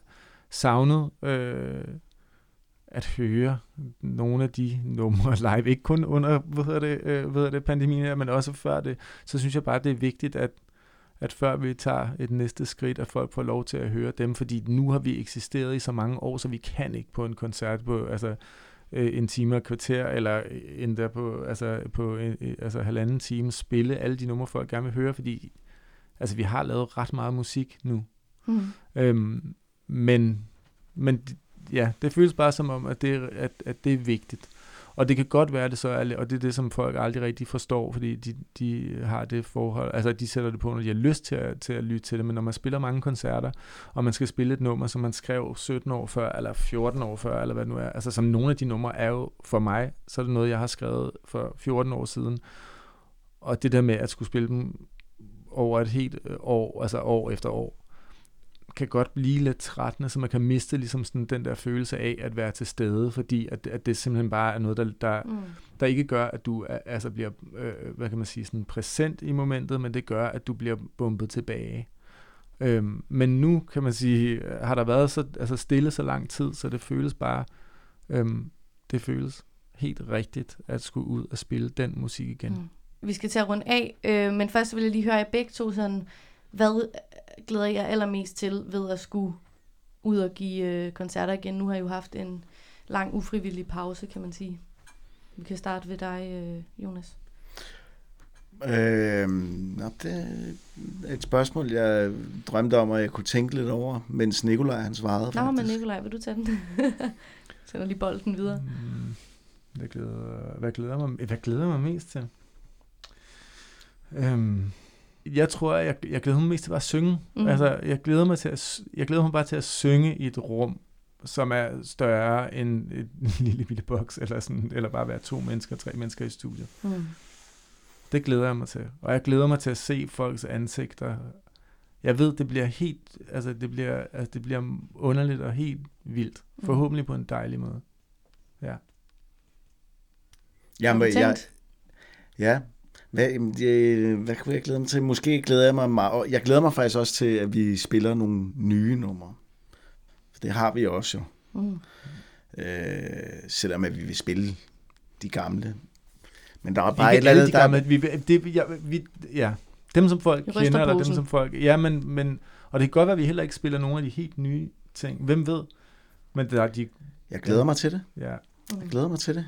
[SPEAKER 11] savnet øh, at høre nogle af de numre live, ikke kun under hvad hedder det, øh, hvad hedder det, pandemien her, men også før det, så synes jeg bare, det er vigtigt, at at før vi tager et næste skridt, at folk får lov til at høre dem, fordi nu har vi eksisteret i så mange år, så vi kan ikke på en koncert på, altså øh, en time og kvarter, eller endda på, altså, på en, øh, altså halvanden time spille alle de numre, folk gerne vil høre, fordi altså, vi har lavet ret meget musik nu.
[SPEAKER 3] Mm.
[SPEAKER 11] Øhm, men, men ja, det føles bare som om, at det, at, at det er vigtigt. Og det kan godt være det så, er- og det er det, som folk aldrig rigtig forstår, fordi de, de har det forhold, altså de sætter det på, når de har lyst til at, til at lytte til det, men når man spiller mange koncerter, og man skal spille et nummer, som man skrev 17 år før, eller 14 år før, eller hvad det nu er, altså som nogle af de numre er jo for mig, så er det noget, jeg har skrevet for 14 år siden, og det der med at skulle spille dem over et helt øh, år, altså år efter år, kan godt blive lidt trættende, så man kan miste ligesom sådan den der følelse af at være til stede, fordi at, at det simpelthen bare er noget, der, der,
[SPEAKER 3] Mm.
[SPEAKER 11] der ikke gør, at du altså bliver, øh, hvad kan man sige, sådan præsent i momentet, men det gør, at du bliver bumpet tilbage. Øhm, men nu kan man sige, har der været så altså stille så lang tid, så det føles bare, øhm, det føles helt rigtigt at skulle ud og spille den musik igen.
[SPEAKER 3] Mm. Vi skal til at runde af, øh, men først vil jeg lige høre jer begge to sådan, hvad øh, glæder I jer allermest til ved at skulle ud og give øh, koncerter igen? Nu har I jo haft en lang ufrivillig pause, kan man sige. Vi kan starte ved dig, øh, Jonas.
[SPEAKER 12] Nå, det er et spørgsmål, jeg drømte om, at jeg kunne tænke lidt over, mens Nikolaj han svarede.
[SPEAKER 3] Nå, men
[SPEAKER 12] faktisk.
[SPEAKER 3] Nikolaj, vil du tage den? Sender lige bolden videre.
[SPEAKER 11] Mm, hvad, glæder, hvad, glæder mig, hvad glæder jeg mig mest til? Øhm, jeg tror, jeg, jeg glæder mig mest til bare at synge.
[SPEAKER 3] Mhm.
[SPEAKER 11] Mm. Altså, jeg glæder, mig til at, jeg glæder mig bare til at synge i et rum, som er større end et lille bitte boks, eller, sådan, eller bare være to mennesker, tre mennesker i studiet.
[SPEAKER 3] Mm.
[SPEAKER 11] Det glæder jeg mig til. Og jeg glæder mig til at se folks ansigter jeg ved, det bliver helt, altså det bliver, altså det bliver underligt og helt vildt.
[SPEAKER 3] Mm.
[SPEAKER 11] Forhåbentlig på en dejlig måde. Ja.
[SPEAKER 12] Jamen, jeg, ja, hvad, det, hvad kunne jeg glæde mig til? Måske glæder jeg mig meget. og Jeg glæder mig faktisk også til, at vi spiller nogle nye numre. For det har vi også jo.
[SPEAKER 3] Mm.
[SPEAKER 12] Øh, selvom at vi vil spille de gamle. Men der er
[SPEAKER 11] Ikke
[SPEAKER 12] bare et eller andet,
[SPEAKER 11] de
[SPEAKER 12] der...
[SPEAKER 11] vi, det, ja, vi, ja, dem som folk kender, eller dem
[SPEAKER 3] posen.
[SPEAKER 11] som folk, ja, men, men, og det kan godt være, at vi heller ikke spiller nogle af de helt nye ting. Hvem ved? Men der er de...
[SPEAKER 12] Jeg glæder mig til det.
[SPEAKER 11] Ja.
[SPEAKER 12] Jeg glæder mig til det.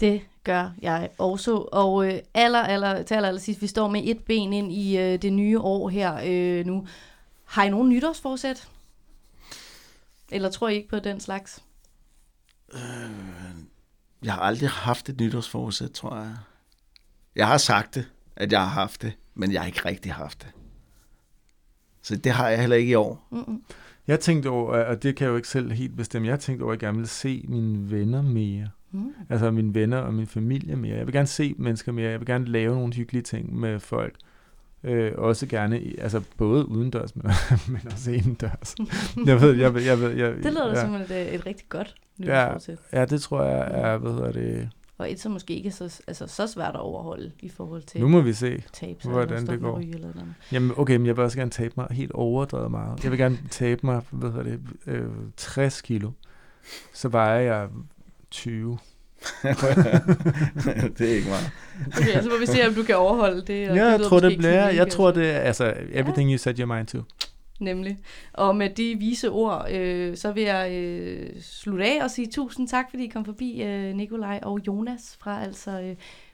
[SPEAKER 3] Det gør jeg også. Og øh, aller, aller, til aller, aller sidst, vi står med et ben ind i øh, det nye år her øh, nu. Har I nogen nytårsforsæt? Eller tror I ikke på den slags?
[SPEAKER 12] Jeg har aldrig haft et nytårsforsæt, tror jeg. Jeg har sagt det, at jeg har haft det, men jeg har ikke rigtig haft det. Så det har jeg heller ikke i år.
[SPEAKER 3] Mm-mm.
[SPEAKER 11] Jeg tænkte over, og det kan jeg jo ikke selv helt bestemme, jeg tænkte over, at jeg gerne vil se mine venner mere.
[SPEAKER 3] Mm.
[SPEAKER 11] Altså mine venner og min familie mere. Jeg vil gerne se mennesker mere. Jeg vil gerne lave nogle hyggelige ting med folk. Øh, også gerne, altså både udendørs, men, men også indendørs. jeg ved, jeg, ved- jeg, ved, jeg,
[SPEAKER 3] Det lyder da
[SPEAKER 11] ja.
[SPEAKER 3] som et, et rigtig godt
[SPEAKER 11] ja,
[SPEAKER 3] nytårsforsæt.
[SPEAKER 11] ja, det tror jeg er, hvad hedder det,
[SPEAKER 3] Og et, som måske ikke er så, altså, så svært at overholde i forhold til
[SPEAKER 11] nu må vi se,
[SPEAKER 3] tabe sig,
[SPEAKER 11] hvordan
[SPEAKER 3] eller
[SPEAKER 11] det går.
[SPEAKER 3] eller noget.
[SPEAKER 11] Jamen, okay, men jeg vil også gerne tabe mig helt overdrevet meget. Jeg vil gerne tabe mig, hvad hedder det, øh, 60 kilo. Så vejer jeg 20.
[SPEAKER 12] det er ikke meget.
[SPEAKER 3] Okay, så må vi se, om du kan overholde det. og
[SPEAKER 11] Ja, jeg tror, det bliver, jeg tror, det er, altså, everything you set your mind to.
[SPEAKER 3] Nemlig. Og med de vise ord, øh, så vil jeg øh, slutte af og sige tusind tak, fordi I kom forbi, øh, Nikolaj og Jonas fra altså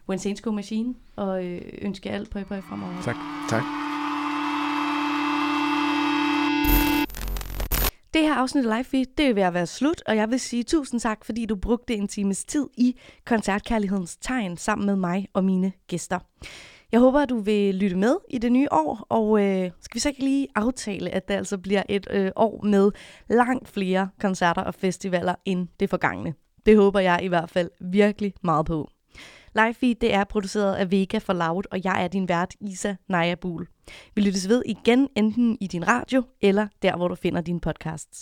[SPEAKER 3] øh, Go Machine, og øh, ønske alt på på fremover.
[SPEAKER 11] Tak.
[SPEAKER 12] Tak.
[SPEAKER 3] Det her afsnit af Live Feed, det er ved at være slut, og jeg vil sige tusind tak, fordi du brugte en times tid i Koncertkærlighedens Tegn sammen med mig og mine gæster. Jeg håber, at du vil lytte med i det nye år, og øh, skal vi så ikke lige aftale, at det altså bliver et øh, år med langt flere koncerter og festivaler end det forgangne. Det håber jeg i hvert fald virkelig meget på. Live Feed, det er produceret af Vega for Loud, og jeg er din vært, Isa Naja Buhl. Vi lyttes ved igen, enten i din radio, eller der, hvor du finder dine podcasts.